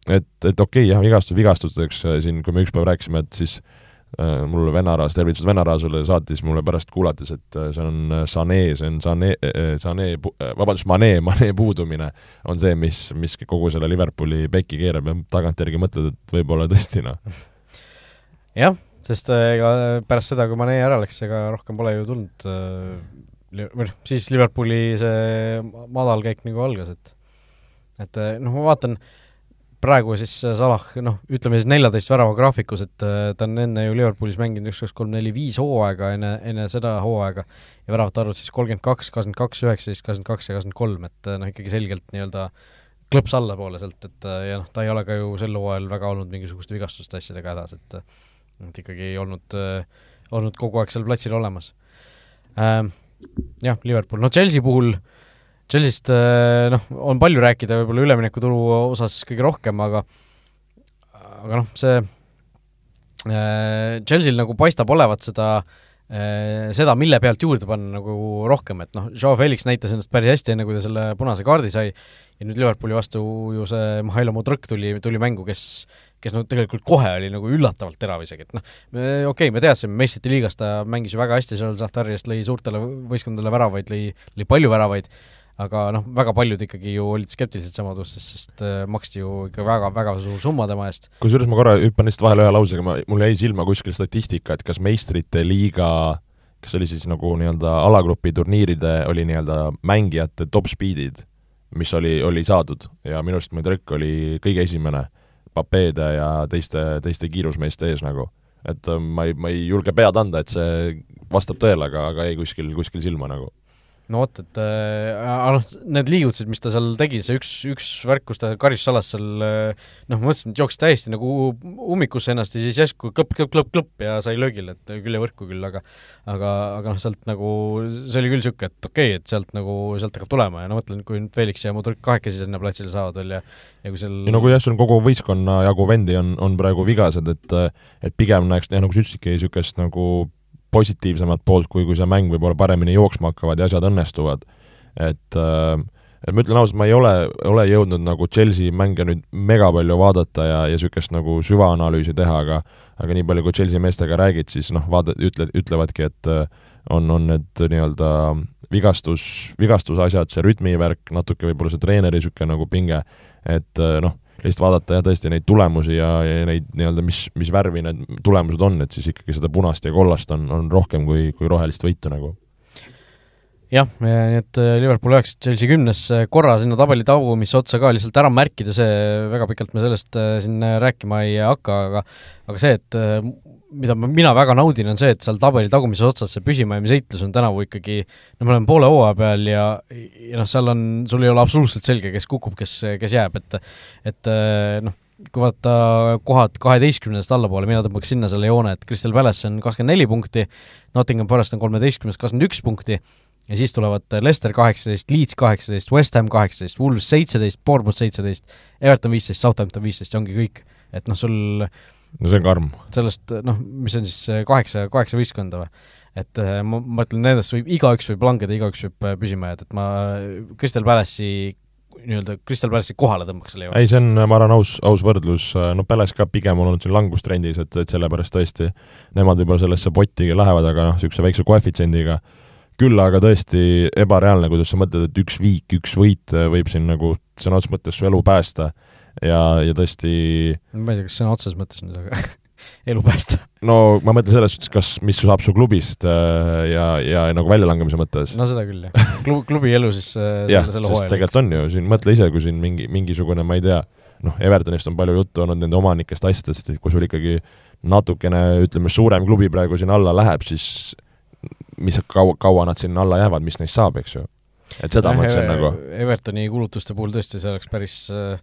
et, et okei okay,, jah, vigastus vigastusteks siin, kui me üks päev rääkisime, et siis äh, Äh, mul vennaraas, tervitused vennaraasule, saatis mulle pärast kuulates, et äh, see on äh, Sané, see on Sané, Sané, vabandust, Mane, Mane puudumine on see, mis, mis kogu selle Liverpooli pekki keerab ja tagantjärgi mõtled, et võib-olla tõesti noh. jah, sest ega pärast seda, kui Mane ära läks, ega rohkem pole ju tulnud noh, siis Liverpooli see madalkäik nagu algas, et et noh, ma vaatan äh, praegu siis äh, Salah, noh, ütleme siis neljateist värava graafikus, et äh, ta on enne ju Liverpoolis mänginud üks, kaks, kolm, neli, viis hooaega enne, enne seda hooaega ja väravate arvud siis kolmkümmend kaks, kakskümmend kaks, üheksateist, kakskümmend kaks ja kakskümmend kolm, et äh, noh, ikkagi selgelt nii-öelda klõps allapoole sealt, et ja noh, ta ei ole ka ju sel hooajal väga olnud mingisuguste vigastuste asjadega hädas, et et ikkagi ei olnud, olnud kogu aeg seal platsil olemas ähm,. Jah, Liverpool, no Chelsea puhul äh, Chelsea'st äh, noh, on palju rääkida võib-olla üleminekutulu osas kõige rohkem, aga aga noh, see äh, Chelsea'l nagu paistab olevat seda äh, seda, mille pealt juurde panna nagu rohkem, et noh, Joe Felix näitas ennast päris hästi, enne kui ta selle punase kaardi sai, ja nüüd Liverpooli vastu ju see Mihhailo Modrõk tuli, tuli mängu, kes kes no tegelikult kohe oli nagu üllatavalt terav isegi, et noh, okei okay,, me teadsime, meistrite liigas ta mängis ju väga hästi, seal Zahtarjast lõi suurtele võistkondadele väravaid, lõi, lõi palju väravaid, aga noh, väga paljud ikkagi ju olid skeptilised samadustes, sest äh, maksti ju ikka väga-väga suur summa tema eest. kusjuures ma korra hüppan lihtsalt vahele ühe lausega, ma, mul jäi silma kuskil statistika, et kas meistrite liiga kas oli siis nagu nii-öelda alagrupi turniiride, oli nii-öelda mängijate top speed'id, mis oli, oli saadud ja minu arust Madrik oli kõige esimene Papeede ja teiste, teiste kiirusmeeste ees nagu. et äh, ma ei, ma ei julge pead anda, et see vastab tõele, aga, aga jäi kuskil, kuskil silma nagu no vot, et äh, noh, need liigutused, mis ta seal tegi, see üks, üks värk, kus ta karistussalas seal äh, noh, ma mõtlesin, et jooksis täiesti nagu ummikusse ennast ja siis järsku klõpp, klõpp, klõpp, klõpp ja sai löögile, et küll ja võrku küll, aga aga, aga noh, sealt nagu, see oli küll niisugune, et okei okay,, et sealt nagu, sealt hakkab tulema ja no mõtlen, kui nüüd Felix ja Mudrik kahekesi sinna platsile saavad veel ja ja kui seal ja no kui jah, sul kogu võistkonna jagu vendi on, on praegu vigased, et et pigem näeks, jah, nagu sa ütlesidki, niisugust nagu positiivsemat poolt, kui, kui see mäng võib-olla paremini jooksma hakkavad ja asjad õnnestuvad. et äh, et ma ütlen ausalt, ma ei ole, ole jõudnud nagu Chelsea mänge nüüd mega palju vaadata ja, ja niisugust nagu süvaanalüüsi teha, aga aga nii palju, kui Chelsea meestega räägid, siis noh, vaata, ütle, ütlevadki, et äh, on, on need nii-öelda vigastus, vigastusasjad, see rütmivärk, natuke võib-olla see treeneri niisugune nagu pinge, et äh, noh, lihtsalt vaadata jah, tõesti neid tulemusi ja, ja neid nii-öelda, mis, mis värvi need tulemused on, et siis ikkagi seda punast ja kollast on, on rohkem kui, kui rohelist võitu nagu jah, nii et äh, Liverpool üheksa, Chelsea kümnes, korra sinna tabeli tagumisse otsa ka lihtsalt ära märkida, see, väga pikalt me sellest äh, siin rääkima ei hakka, aga aga see, et äh, mida ma, mina väga naudin, on see, et seal tabeli tagumises otsas see püsimajäämise heitlus on tänavu ikkagi no me oleme poole hooaja peal ja, ja noh, seal on, sul ei ole absoluutselt selge, kes kukub, kes, kes jääb, et et noh, kui vaadata kohad kaheteistkümnendast allapoole, mina tõmbaks sinna selle joone, et Crystal Palace on kakskümmend neli punkti, Nottingham Forest on kolmeteistkümnes, kakskümmend üks punkti, ja siis tulevad Leicester kaheksateist, Leeds kaheksateist, West Ham kaheksateist, Wolves seitseteist, Bournemouth seitseteist, Everton viisteist, Southampton viisteist ja ongi kõik. et noh, sul no see on karm. sellest noh, mis on siis kaheksa, kaheksa võistkonda või? et ma, ma ütlen, nendest võib, igaüks võib langeda, igaüks võib püsima jääda, et ma Crystal Palace'i nii-öelda Crystal Palace'i kohale tõmbaks selle juurde. ei, see on, ma arvan, aus, aus võrdlus, no Palace ka pigem on olnud siin langustrendis, et, et sellepärast tõesti nemad võib-olla sellesse potti lähevad, aga noh, niisuguse väikse koefitsiendiga, küll aga tõesti ebareaalne, kuidas sa mõtled, et üks viik, üks võit võib siin nagu sõna otseses mõttes su elu päästa ja, ja tõesti ma ei tea, kas sõna otseses mõttes nüüd, aga elu päästa. no ma mõtlen selles suhtes, kas, mis saab su klubist äh, ja, ja nagu väljalangemise mõttes. no seda küll, jah. Klub, klubi elu siis äh, jah, sest tegelikult on ju, siin mõtle ise, kui siin mingi, mingisugune, ma ei tea, noh, Evertonist on palju juttu olnud, nende omanikest, asjadest, et kui sul ikkagi natukene, ütleme, suurem klubi praegu siin alla läheb, siis mis kaua, kaua nad sinna alla jäävad, mis neist saab, eks ju. et seda ma mõtlesin nagu. Evertoni kulutuste puhul tõesti, see oleks päris äh,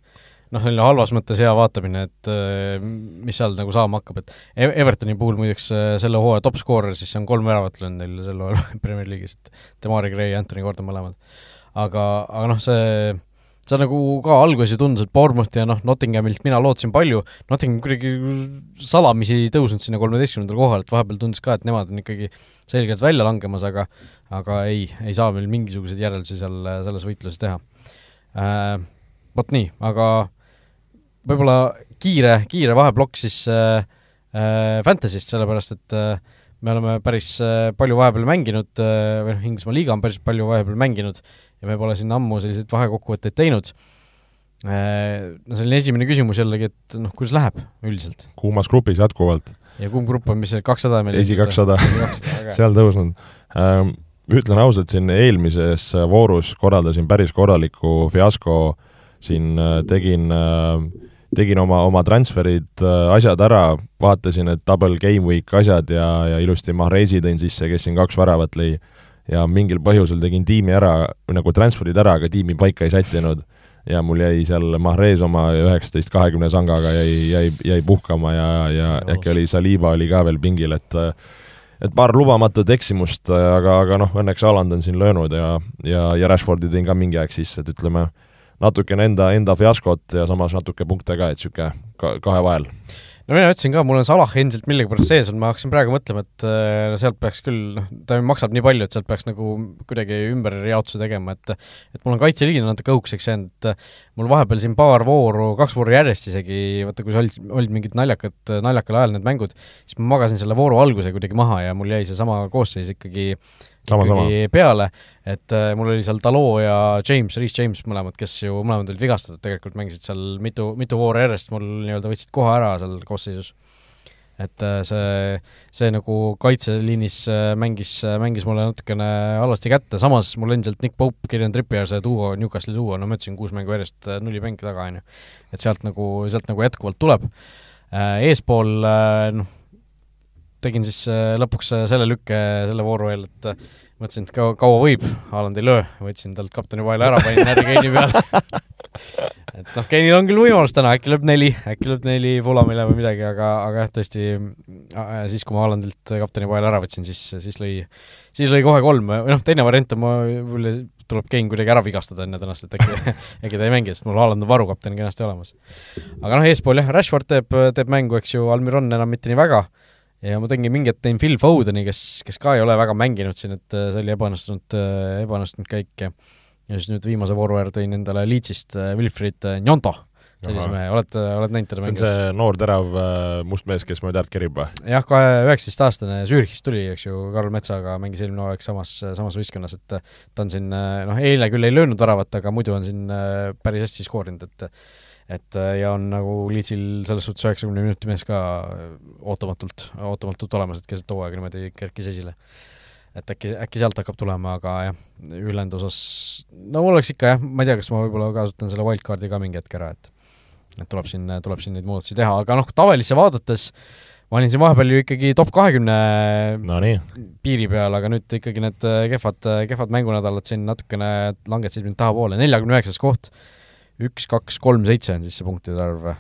noh, selline halvas mõttes hea vaatamine, et äh, mis seal nagu saama hakkab, et e-, Evertoni puhul muideks äh, selle hooaja top skoorer, siis see on kolm väravat löönud neil sel hooajal Premier League'is, et Demari Gray ja Anthony Gordon mõlemad. aga, aga noh, see, see nagu ka alguses tundus, et Bournemouth ja noh, Nottinghamilt mina lootsin palju, Nottingham kuidagi salamisi ei tõusnud sinna kolmeteistkümnendale kohale, et vahepeal tundus ka, et nemad on ikkagi selgelt välja langemas, aga aga ei, ei saa meil mingisuguseid järeldusi seal selles võitluses teha äh,. Vot nii, aga võib-olla kiire, kiire vaheplokk siis äh, äh, Fantasy'st, sellepärast et äh, me oleme päris äh, palju vahepeal mänginud äh, või noh, Inglismaa liiga on päris palju vahepeal mänginud ja me pole siin ammu selliseid vahekokkuvõtteid teinud äh,. No selline esimene küsimus jällegi, et noh, kuidas läheb üldiselt? kuumas grupis jätkuvalt. ja kumb grupp on, mis see kakssada meil esi kakssada, seal tõusnud ähm,. ütlen ausalt, siin eelmises voorus korraldasin päris korraliku fiasko, siin tegin äh, tegin oma, oma transferid, äh, asjad ära, vaatasin, et double game week asjad ja, ja ilusti Mahrezi tõin sisse, kes siin kaks väravat lõi. ja mingil põhjusel tegin tiimi ära, nagu transferid ära, aga tiimi paika ei sättinud. ja mul jäi seal Mahrez oma üheksateist kahekümne sangaga jäi, jäi, jäi puhkama ja, ja no. äkki oli Saliba oli ka veel pingil, et et paar lubamatut eksimust, aga, aga noh, õnneks Haaland on siin löönud ja, ja, ja Rashfordi tõin ka mingi aeg sisse, et ütleme, natukene enda, enda fiaskot ja samas natuke punkte ka, et niisugune ka, kahe vahel. No mina ütlesin ka, mul on Salah endiselt millegipärast sees on, ma hakkasin praegu mõtlema, et äh, sealt peaks küll, noh, ta maksab nii palju, et sealt peaks nagu kuidagi ümberjaotuse tegema, et et mul on kaitseliin natuke õukseks jäänud, et mul vahepeal siin paar vooru, kaks vooru järjest isegi, vaata kui olid, olid mingid naljakad, naljakal ajal need mängud, siis ma magasin selle vooru alguse kuidagi maha ja mul jäi seesama koosseis ikkagi äh, ikkagi peale, et äh, mul oli seal Dalot ja James, Reece James mõlemad, kes ju mõlemad olid vigastatud, tegelikult mängisid seal mitu, mitu vooru järjest, mul nii-öelda võtsid koha ära seal koosseisus. et äh, see, see nagu kaitseliinis äh, mängis, mängis mulle natukene halvasti kätte, samas mul endiselt Nick Pope, Kieran Trippier, see duo, Newcastle'i duo, no ma ütlesin, kuus mängu järjest äh, nulli mängi taga, on ju. et sealt nagu, sealt nagu jätkuvalt tuleb äh,. Eespool äh, noh, tegin siis äh, lõpuks äh, selle lükke selle vooru eel, et äh, mõtlesin, et kaua, kaua võib, Haaland ei löö, võtsin talt kapteni paela ära, panin Harry Kane'i peale. Et noh, Kane'il on küll võimalus täna, äkki lööb neli, äkki lööb neli Fulamile või midagi, aga, aga jah, tõesti siis, kui ma Haalandilt kapteni paela ära võtsin, siis, siis lõi, siis lõi kohe kolm, või noh, teine variant on, ma võib-olla tuleb Kane kuidagi ära vigastada enne tänast, et äkki äkki ta ei mängi, sest mul Haaland on varukapten kenasti olemas. aga noh, eespool jah, Rashford teeb, teeb mängu, eks ju, Almiron enam mitte nii väga ja ma tegingi mingi hetk tõin Phil Fodeni, kes, kes ka ei ole väga mänginud siin, et äh, see oli ebaõnnestunud, äh, ebaõnnestunud käik ja ja siis nüüd viimase vooru järel tõin endale Leedsist äh, Wilfried Njonto, sellise mehe, oled, oled näinud teda mängimas? see on see noor terav must mees, kes mööda äärt kerib või? jah, kahe, üheksateistaastane Zürichist tuli, eks ju, Karl Metsaga mängis eelmine hooaeg samas, samas võistkonnas, et ta on siin noh, eile küll ei löönud väravat, aga muidu on siin päris hästi skoorinud, et et äh, ja on nagu Leedsil selles suhtes üheksakümne minuti mees ka äh, ootamatult, ootamatult olemas, et keset hooaega niimoodi kerkis esile. et äkki, äkki sealt hakkab tulema, aga jah, ülejäänud osas, no oleks ikka jah, ma ei tea, kas ma võib-olla kasutan selle wildcardi ka mingi hetk ära, et et tuleb siin, tuleb siin neid muudatusi teha, aga noh, tavalisse vaadates ma olin siin vahepeal ju ikkagi top kahekümne no, piiri peal, aga nüüd ikkagi need äh, kehvad, kehvad mängunädalad siin natukene langetasid mind tahapoole, neljakümne üheksas koht üks, kaks, kolm, seitse on siis see punktide arv,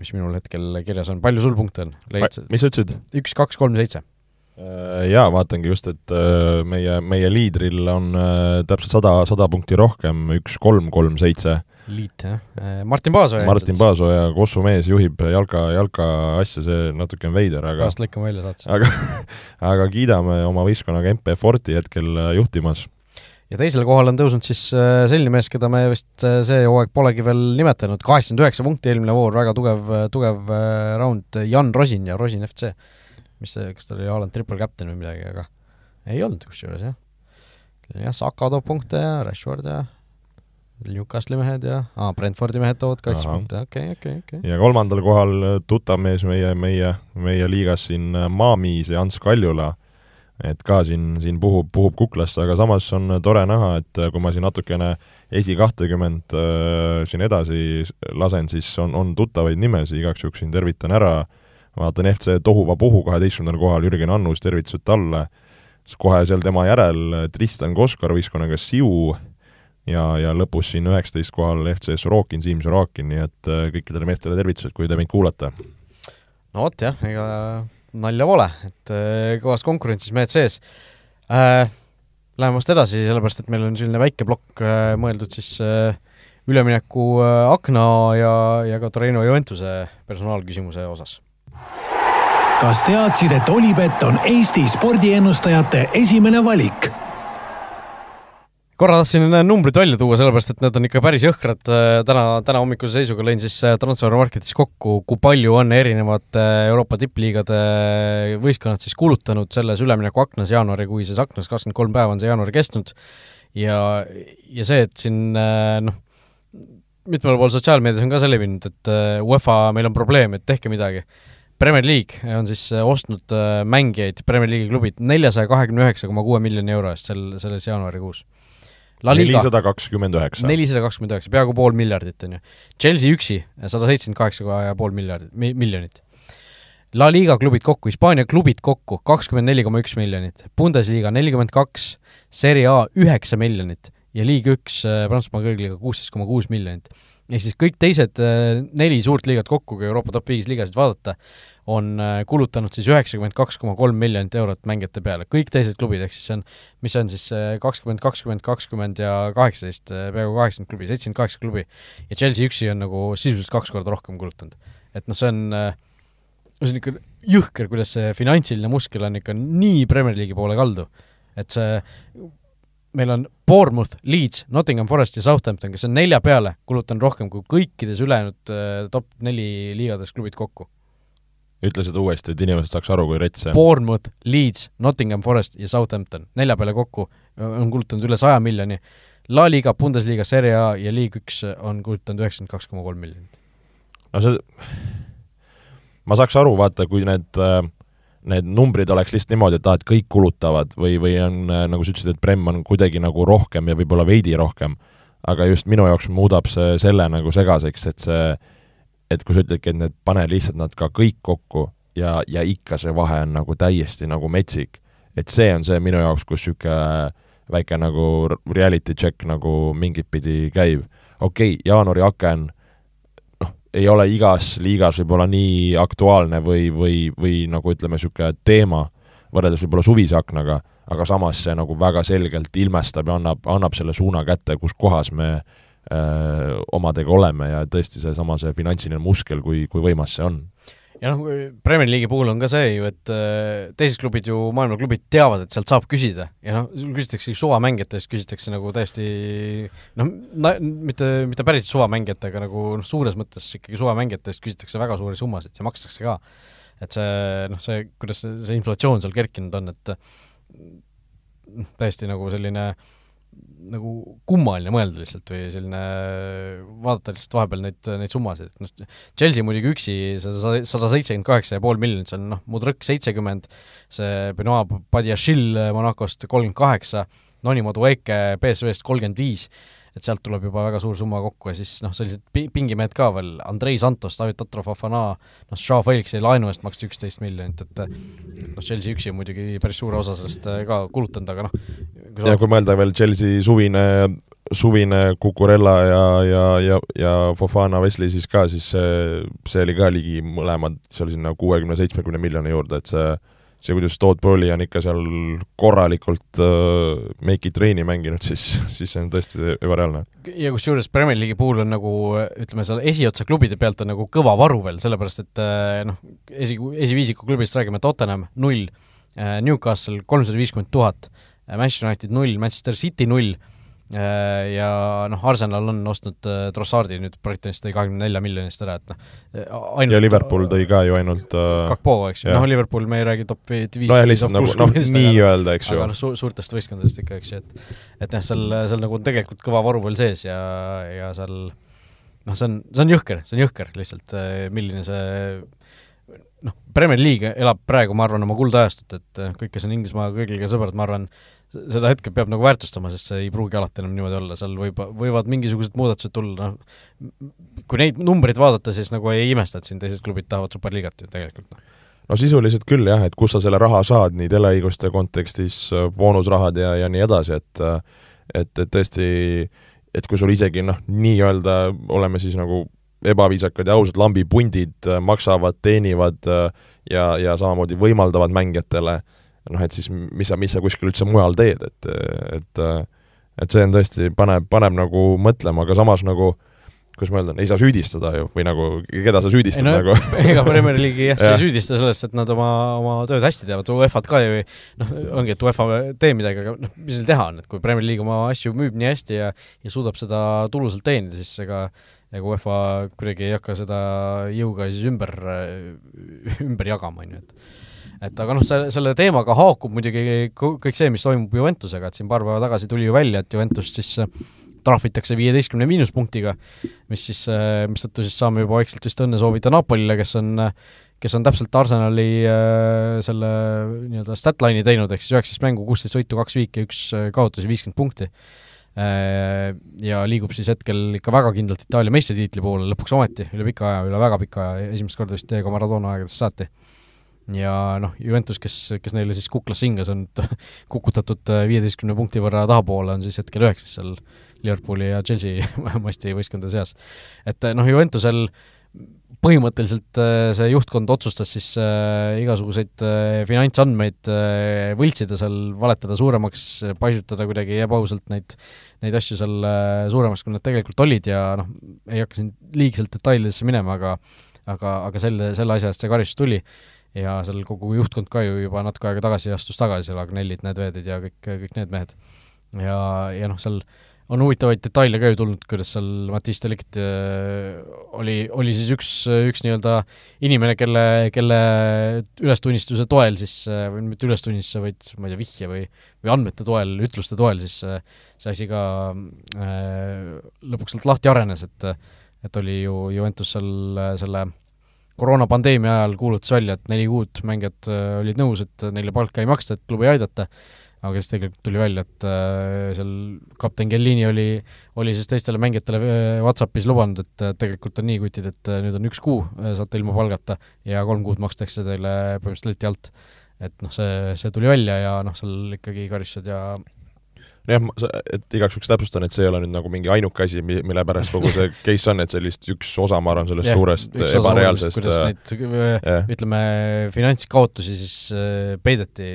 mis minul hetkel kirjas on, palju sul punkte on? mis sa ütlesid? üks, kaks, kolm, seitse. Äh, jaa, vaatangi just, et äh, meie, meie liidril on äh, täpselt sada, sada punkti rohkem, üks, kolm, kolm, seitse liit, jah. Martin Paasoja Martin Paasoja, Kossu mees, juhib jalka, jalka asja, see natuke on veider, aga pärast lõikame välja saates. aga aga kiidame oma võistkonnaga MP Forti hetkel juhtimas. Ja teisele kohale on tõusnud siis äh, selline mees, keda me vist äh, see hooaeg polegi veel nimetanud, kaheksakümmend üheksa punkti eelmine voor, väga tugev, tugev äh, round, Jan Rosin ja Rosin FC. mis see, kas ta oli Haaland triple captain või midagi, aga ei olnud kusjuures, jah. jah, Saka toob punkte ja Rashford ja Newcastli mehed ja aa, Brentfordi mehed toovad kaitse punkte, okei, okei, okei. ja kolmandal kohal tuttav mees meie, meie, meie liigas siin Maamiis ja Ants Kaljula, et ka siin, siin puhub, puhub kuklast, aga samas on tore näha, et kui ma siin natukene esi kahtekümmend äh, siin edasi lasen, siis on, on tuttavaid nimesid, igaks juhuks siin tervitan ära, vaatan FC Tohuvapuhu kaheteistkümnendal kohal, Jürgen Annus, tervitused talle, kohe seal tema järel Tristan Koskar võistkonnaga Siu, ja, ja lõpus siin üheksateist kohal FC Sorokin, Siim Sorokin, nii et äh, kõikidele meestele tervitused, kui te mind kuulate. no vot jah, ega nalja pole, et äh, kõvas konkurentsis mehed sees äh,. Läheme vast edasi, sellepärast et meil on selline väike plokk äh, mõeldud siis äh, ülemineku äh, akna ja, ja ka Torino Juventuse personaalküsimuse osas kas teadsid, et Olipet on Eesti spordiennustajate esimene valik? Korra tahtsin numbrid välja tuua, sellepärast et need on ikka päris jõhkrad, täna, täna hommikuse seisuga lõin siis äh, Transfermarketis kokku, kui palju on erinevad Euroopa tippliigade võistkonnad siis kulutanud selles üleminekuaknas, jaanuarikuises aknas, kakskümmend kolm päeva on see jaanuari kestnud, ja, ja see, et siin äh, noh, mitmel pool sotsiaalmeedias on ka see levinud, et äh, UEFA, meil on probleem, et tehke midagi. Premier League on siis ostnud mängijaid, Premier League'i klubid, neljasaja kahekümne üheksa koma kuue miljoni euro eest sel, selles jaanuarikuus nelisada kakskümmend üheksa. nelisada kakskümmend üheksa, peaaegu pool miljardit, on ju. Chelsea üksi sada seitsekümmend kaheksa ja pool miljardit, miljonit. La Liga klubid kokku, Hispaania klubid kokku kakskümmend neli koma üks miljonit, Bundesliga nelikümmend kaks, Serie A üheksa miljonit ja Liiga üks äh, Prantsusmaa kõrgliiga kuusteist koma kuus miljonit. ehk siis kõik teised äh, neli suurt liigat kokku, kui Euroopa top viis liigasid vaadata, on äh, kulutanud siis üheksakümmend kaks koma kolm miljonit eurot mängijate peale, kõik teised klubid, ehk siis see on, mis see on siis äh, kakskümmend, kakskümmend, kakskümmend ja kaheksateist, äh, peaaegu kaheksakümmend klubi, seitsekümmend kaheksa klubi. ja Chelsea üksi on nagu sisuliselt kaks korda rohkem kulutanud. et noh, see on, see on ikka jõhker, kuidas see finantsiline muskel on ikka nii Premier League'i poole kaldu. et see, meil on Bournemouth, Leeds, Nottingham Forest ja Southampton, kes on nelja peale kulutanud rohkem kui kõikides ülejäänud top neli liigades klubid kokku ütle seda uuesti, et inimesed saaks aru, kui rets see on. Bournemouth, Leeds, Nottingham Forest ja Southampton, nelja peale kokku on kulutanud üle saja miljoni. La Liga, Bundesliga, Serie A ja Liig üks on kulutanud üheksakümmend kaks koma kolm miljonit. no see, ma saaks aru, vaata, kui need need numbrid oleks lihtsalt niimoodi, et aa, et kõik kulutavad või, või on, nagu sa ütlesid, et Prem on kuidagi nagu rohkem ja võib-olla veidi rohkem, aga just minu jaoks muudab see selle nagu segaseks, et see et kui sa ütledki, et need pane lihtsalt nad ka kõik kokku ja, ja ikka see vahe on nagu täiesti nagu metsik. et see on see minu jaoks, kus niisugune väike nagu reality check nagu mingit pidi käib. okei okay,, jaanuari aken noh, ei ole igas liigas võib-olla nii aktuaalne või, või, või nagu ütleme, niisugune teema, võrreldes võib-olla suvise aknaga, aga samas see nagu väga selgelt ilmestab ja annab, annab selle suuna kätte, kus kohas me äh, öö, omadega oleme ja tõesti seesama, see finantsiline muskel, kui, kui võimas see on ja noh, Premier League'i puhul on ka see ju, et teised klubid ju, maailmaklubid teavad, et sealt saab küsida ja noh, küsitakse suvamängijate eest, küsitakse nagu täiesti noh, mitte, mitte päris suvamängijate, aga nagu noh, suures mõttes ikkagi suvamängijate eest küsitakse väga suuri summasid ja makstakse ka. et see noh, see, kuidas see, see inflatsioon seal kerkinud on, et noh, täiesti nagu selline äh, nagu kummaline mõelda lihtsalt või selline, vaadata lihtsalt vahepeal neid, neid summasid, et noh, Chelsea muidugi üksi sada, sada seitsekümmend kaheksa ja pool miljonit, see on noh, Mudrõk seitsekümmend, see Benoit Badiashil Monacost kolmkümmend kaheksa, Noni Madueke BSV-st kolmkümmend viis, et sealt tuleb juba väga suur summa kokku ja siis noh, sellised pi-, pingimehed ka veel, Andrei Santos, David Tatrov, Fafana, noh, Joao Felixi laenu eest maksti üksteist miljonit, et noh, Chelsea üksi on muidugi päris suure osa sellest äh, ka kulutanud, aga noh ja kui mõelda veel Chelsea suvine, suvine Cucurella ja, ja, ja, ja Fofana Wesley siis ka, siis see, see oli ka ligi mõlemad seal sinna kuuekümne, seitsmekümne miljoni juurde, et see see, kuidas Todd Bowley on ikka seal korralikult uh, make it rain'i mänginud, siis, siis see on tõesti ebareaalne. ja kusjuures Premier League'i puhul on nagu ütleme, seal esiotsa klubide pealt on nagu kõva varu veel, sellepärast et äh, noh, esi, esiviisiku klubist räägime, Tottenham null, äh, Newcastle kolmsada viiskümmend tuhat, Manchester United null, Manchester City null Äh, ja noh, Arsenal on ostnud äh, Trossardi nüüd Brightonist tõi kahekümne nelja miljoni eest ära, et noh äh, ainult, ja Liverpool tõi ka ju ainult Kakpo, eks ju, noh Liverpool, me ei räägi top viis nojah, lihtsalt nagu noh, nii-öelda, eks ju. aga noh, su-, suurtest võistkondadest ikka, eks ju, et et jah, seal, seal nagu on tegelikult kõva varu veel sees ja, ja seal noh, see on, see on jõhker, see on jõhker lihtsalt, milline see noh, Premier League elab praegu, ma arvan, oma kuldajastut, et kõik, kes on Inglismaa kõigiga sõbrad, ma arvan, seda hetke peab nagu väärtustama, sest see ei pruugi alati enam niimoodi olla, seal võib, võivad mingisugused muudatused tulla, noh, kui neid numbreid vaadata, siis nagu ei imesta, et siin teised klubid tahavad superliigat ju tegelikult, noh. No sisuliselt küll jah, et kust sa selle raha saad nii teleõiguste kontekstis, boonusrahad ja, ja nii edasi, et et, et tõesti, et kui sul isegi noh, nii-öelda oleme siis nagu ebaviisakad ja ausad lambipundid maksavad, teenivad ja, ja samamoodi võimaldavad mängijatele äh, noh, et siis mis sa, mis sa kuskil üldse mujal teed, et, et et see on tõesti, paneb, paneb nagu mõtlema, aga samas nagu kuidas ma öeldan, ei saa süüdistada ju, või nagu keda sa süüdistad no, nagu. ega Premier League'i jah, sa ei süüdista sellest, et nad oma, oma tööd hästi teevad, UEFA-d ka ju noh, ongi, et UEFA tee midagi, aga noh, mis neil teha on, et kui Premier League oma asju müüb nii hästi ja ja suudab seda tulusalt teenida, siis ega ega UEFA kuidagi ei hakka seda jõuga siis ümber, ümber jagama, on ju, et et aga noh, selle, selle teemaga haakub muidugi kõik see, mis toimub Juventusega, et siin paar päeva tagasi tuli ju välja, et Juventust siis äh, trahvitakse viieteistkümne miinuspunktiga, mis siis, äh, mistõttu siis saame juba vaikselt vist õnne soovida Napolile, kes on kes on täpselt Arsenali äh, selle nii-öelda statline'i teinud, ehk siis üheksateist mängu, kuusteist võitu, kaks viiki, üks kaotus ja viiskümmend punkti äh,. Ja liigub siis hetkel ikka väga kindlalt Itaalia meistritiitli poole lõpuks ometi, üle pika aja, üle väga pika aja, esimest korda vist Diego Maradona aegadest saati ja noh, Juventus, kes, kes neile siis kuklasse hingas, on kukutatud äh, viieteistkümne punkti võrra tahapoole, on siis hetkel üheksas seal Liverpooli ja Chelsea masti võistkondade seas. et äh, noh, Juventusel põhimõtteliselt äh, see juhtkond otsustas siis igasuguseid finantsandmeid võltsida seal, valetada suuremaks, paisutada kuidagi ebaausalt neid, neid asju seal suuremaks, kui nad tegelikult olid ja noh, ei hakka siin liigselt detailidesse minema, aga aga, aga selle, selle asja eest see karistus tuli ja seal kogu juhtkond ka ju juba natuke aega tagasi astus tagasi, seal Agnellid, Nedvedid ja kõik, kõik need mehed. ja, ja noh, seal on huvitavaid detaile ka ju tulnud, kuidas seal Matisse Delict äh, oli, oli siis üks, üks nii-öelda inimene, kelle, kelle ülestunnistuse toel siis, äh, või mitte ülestunnistuse, vaid ma ei tea, vihje või, või andmete toel, ütluste toel siis äh, see asi ka äh, lõpuks sealt lahti arenes, et et oli ju Juventus seal selle koroonapandeemia ajal kuulutas välja, et neli kuud mängijad äh, olid nõus, et neile palka ei maksta, et klubi aidata, aga siis tegelikult tuli välja, et äh, seal kapten Kellini oli, oli siis teistele mängijatele äh, Whatsappis lubanud, et tegelikult on nii kutid, et nüüd on üks kuu, saate ilma palgata ja kolm kuud makstakse teile põhimõtteliselt leti alt. et noh, see, see tuli välja ja noh, seal ikkagi karistused ja jah, et igaks juhuks täpsustan, et see ei ole nüüd nagu mingi ainuke asi, mille pärast kogu see case on, et see lihtsalt üks osa, ma arvan, sellest yeah, suurest ebareaalsest kuidas äh, neid yeah. ütleme, finantskaotusi siis äh, peideti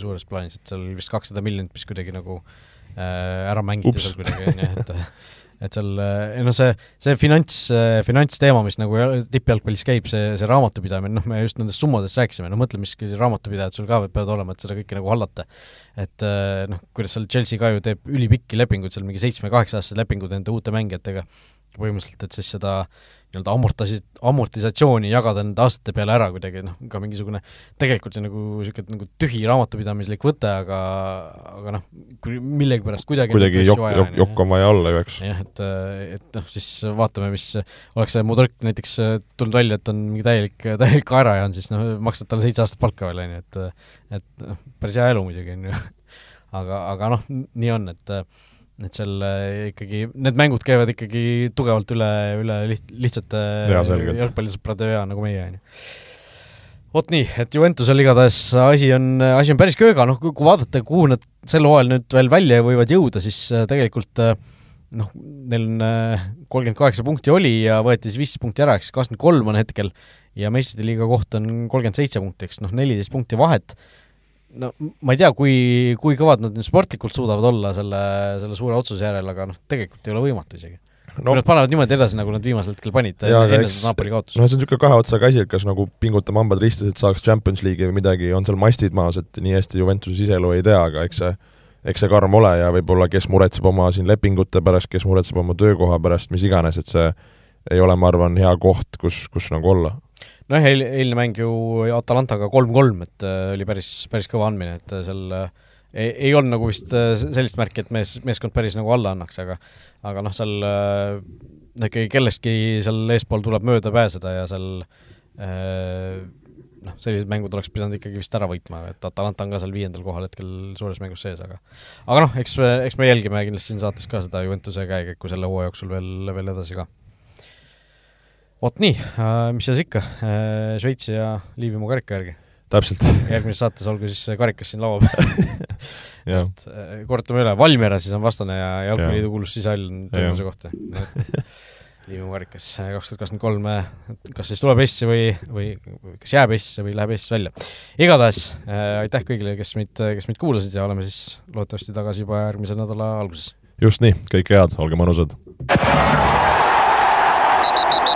suures plaanis, et seal vist kakssada miljonit, mis kuidagi nagu äh, ära mängiti Ups. seal kuidagi, on ju, et et seal, noh see, see finants, finantsteema, mis nagu tippjalgpallis käib, see, see raamatupidamine, noh, me just nendest summadest rääkisime, no mõtle, mis raamatupidajad sul ka peavad olema, et seda kõike nagu hallata. et noh, kuidas seal Chelsea ka ju teeb ülipikki lepinguid, seal mingi seitsme-kaheksa-aastased lepingud nende uute mängijatega, põhimõtteliselt, et siis seda äh, nii-öelda amortasi-, amortisatsiooni jagada nende aastate peale ära kuidagi, noh, ka mingisugune tegelikult see nagu niisugune nagu tühi raamatupidamislik võte, aga aga noh, kui millegipärast kuidagi kuidagi jokk, jokk, jokk on vaja olla ju, eks. jah, et, et noh, siis vaatame, mis oleks see Mudrõk näiteks tulnud välja, et on mingi täielik, täielik kaeraja on, siis noh, maksad talle seitse aastat palka veel, on ju, et et noh, päris hea elu muidugi, on ju. aga, aga noh, nii on, et et seal äh, ikkagi, need mängud käivad ikkagi tugevalt üle, üle liht-, lihtsate jalgpallisõprade vea, nagu meie, on ju. vot nii, et Juventusel igatahes asi on, asi on päris kööga, noh, kui vaadata, kuhu nad sel hooajal nüüd veel välja võivad jõuda, siis äh, tegelikult äh, noh, neil on kolmkümmend kaheksa punkti oli ja võeti siis viisteist punkti ära, ehk siis kakskümmend kolm on hetkel. Ja meistrite liiga koht on kolmkümmend seitse punkti, eks noh, neliteist punkti vahet, no ma ei tea, kui, kui kõvad nad nüüd sportlikult suudavad olla selle, selle suure otsuse järel, aga noh, tegelikult ei ole võimatu isegi no.. kui nad panevad niimoodi edasi, nagu nad viimasel hetkel panid, enne seda Napoli kaotust. no see on niisugune kahe otsaga asi, et kas nagu pingutame hambad ristis, et saaks Champions League'i või midagi, on seal mastid maas, et nii hästi Juventuse siselu ei tea, aga eks see eks see karm ole ja võib-olla kes muretseb oma siin lepingute pärast, kes muretseb oma töökoha pärast, mis iganes, et see ei ole, ma arvan, hea koht, kus, kus nagu olla nojah, eil-, eilne mäng ju Atalantaga kolm-kolm, et äh, oli päris, päris kõva andmine, et äh, seal äh, ei, ei olnud nagu vist sellist märki, et mees, meeskond päris nagu alla annaks, aga aga noh, seal no ikkagi kellestki seal eespool tuleb mööda pääseda ja seal noh, sellised mängud oleks pidanud ikkagi vist ära võitma, et Atalanta on ka seal viiendal kohal hetkel suures mängus sees, aga aga noh, eks eks me jälgime kindlasti siin saates ka seda Juventuse käekäiku selle hooaja jooksul veel, veel edasi ka vot nii äh,, mis siis ikka äh,, Šveitsi ja Liivimaa karika järgi. täpselt järgmises saates olgu siis karikas siin laua peal et äh, kordame üle, Valmiera siis on vastane ja Jalgpalliliidu kuulus sisehall on toimuse kohta Liivimaa karikas äh, kaks tuhat kakskümmend kolm, äh, kas siis tuleb Eestisse või, või kas jääb Eestisse või läheb Eestist välja. igatahes äh, aitäh kõigile, kes meid, kes meid kuulasid ja oleme siis loodetavasti tagasi juba järgmise nädala alguses. just nii, kõike head, olge mõnusad!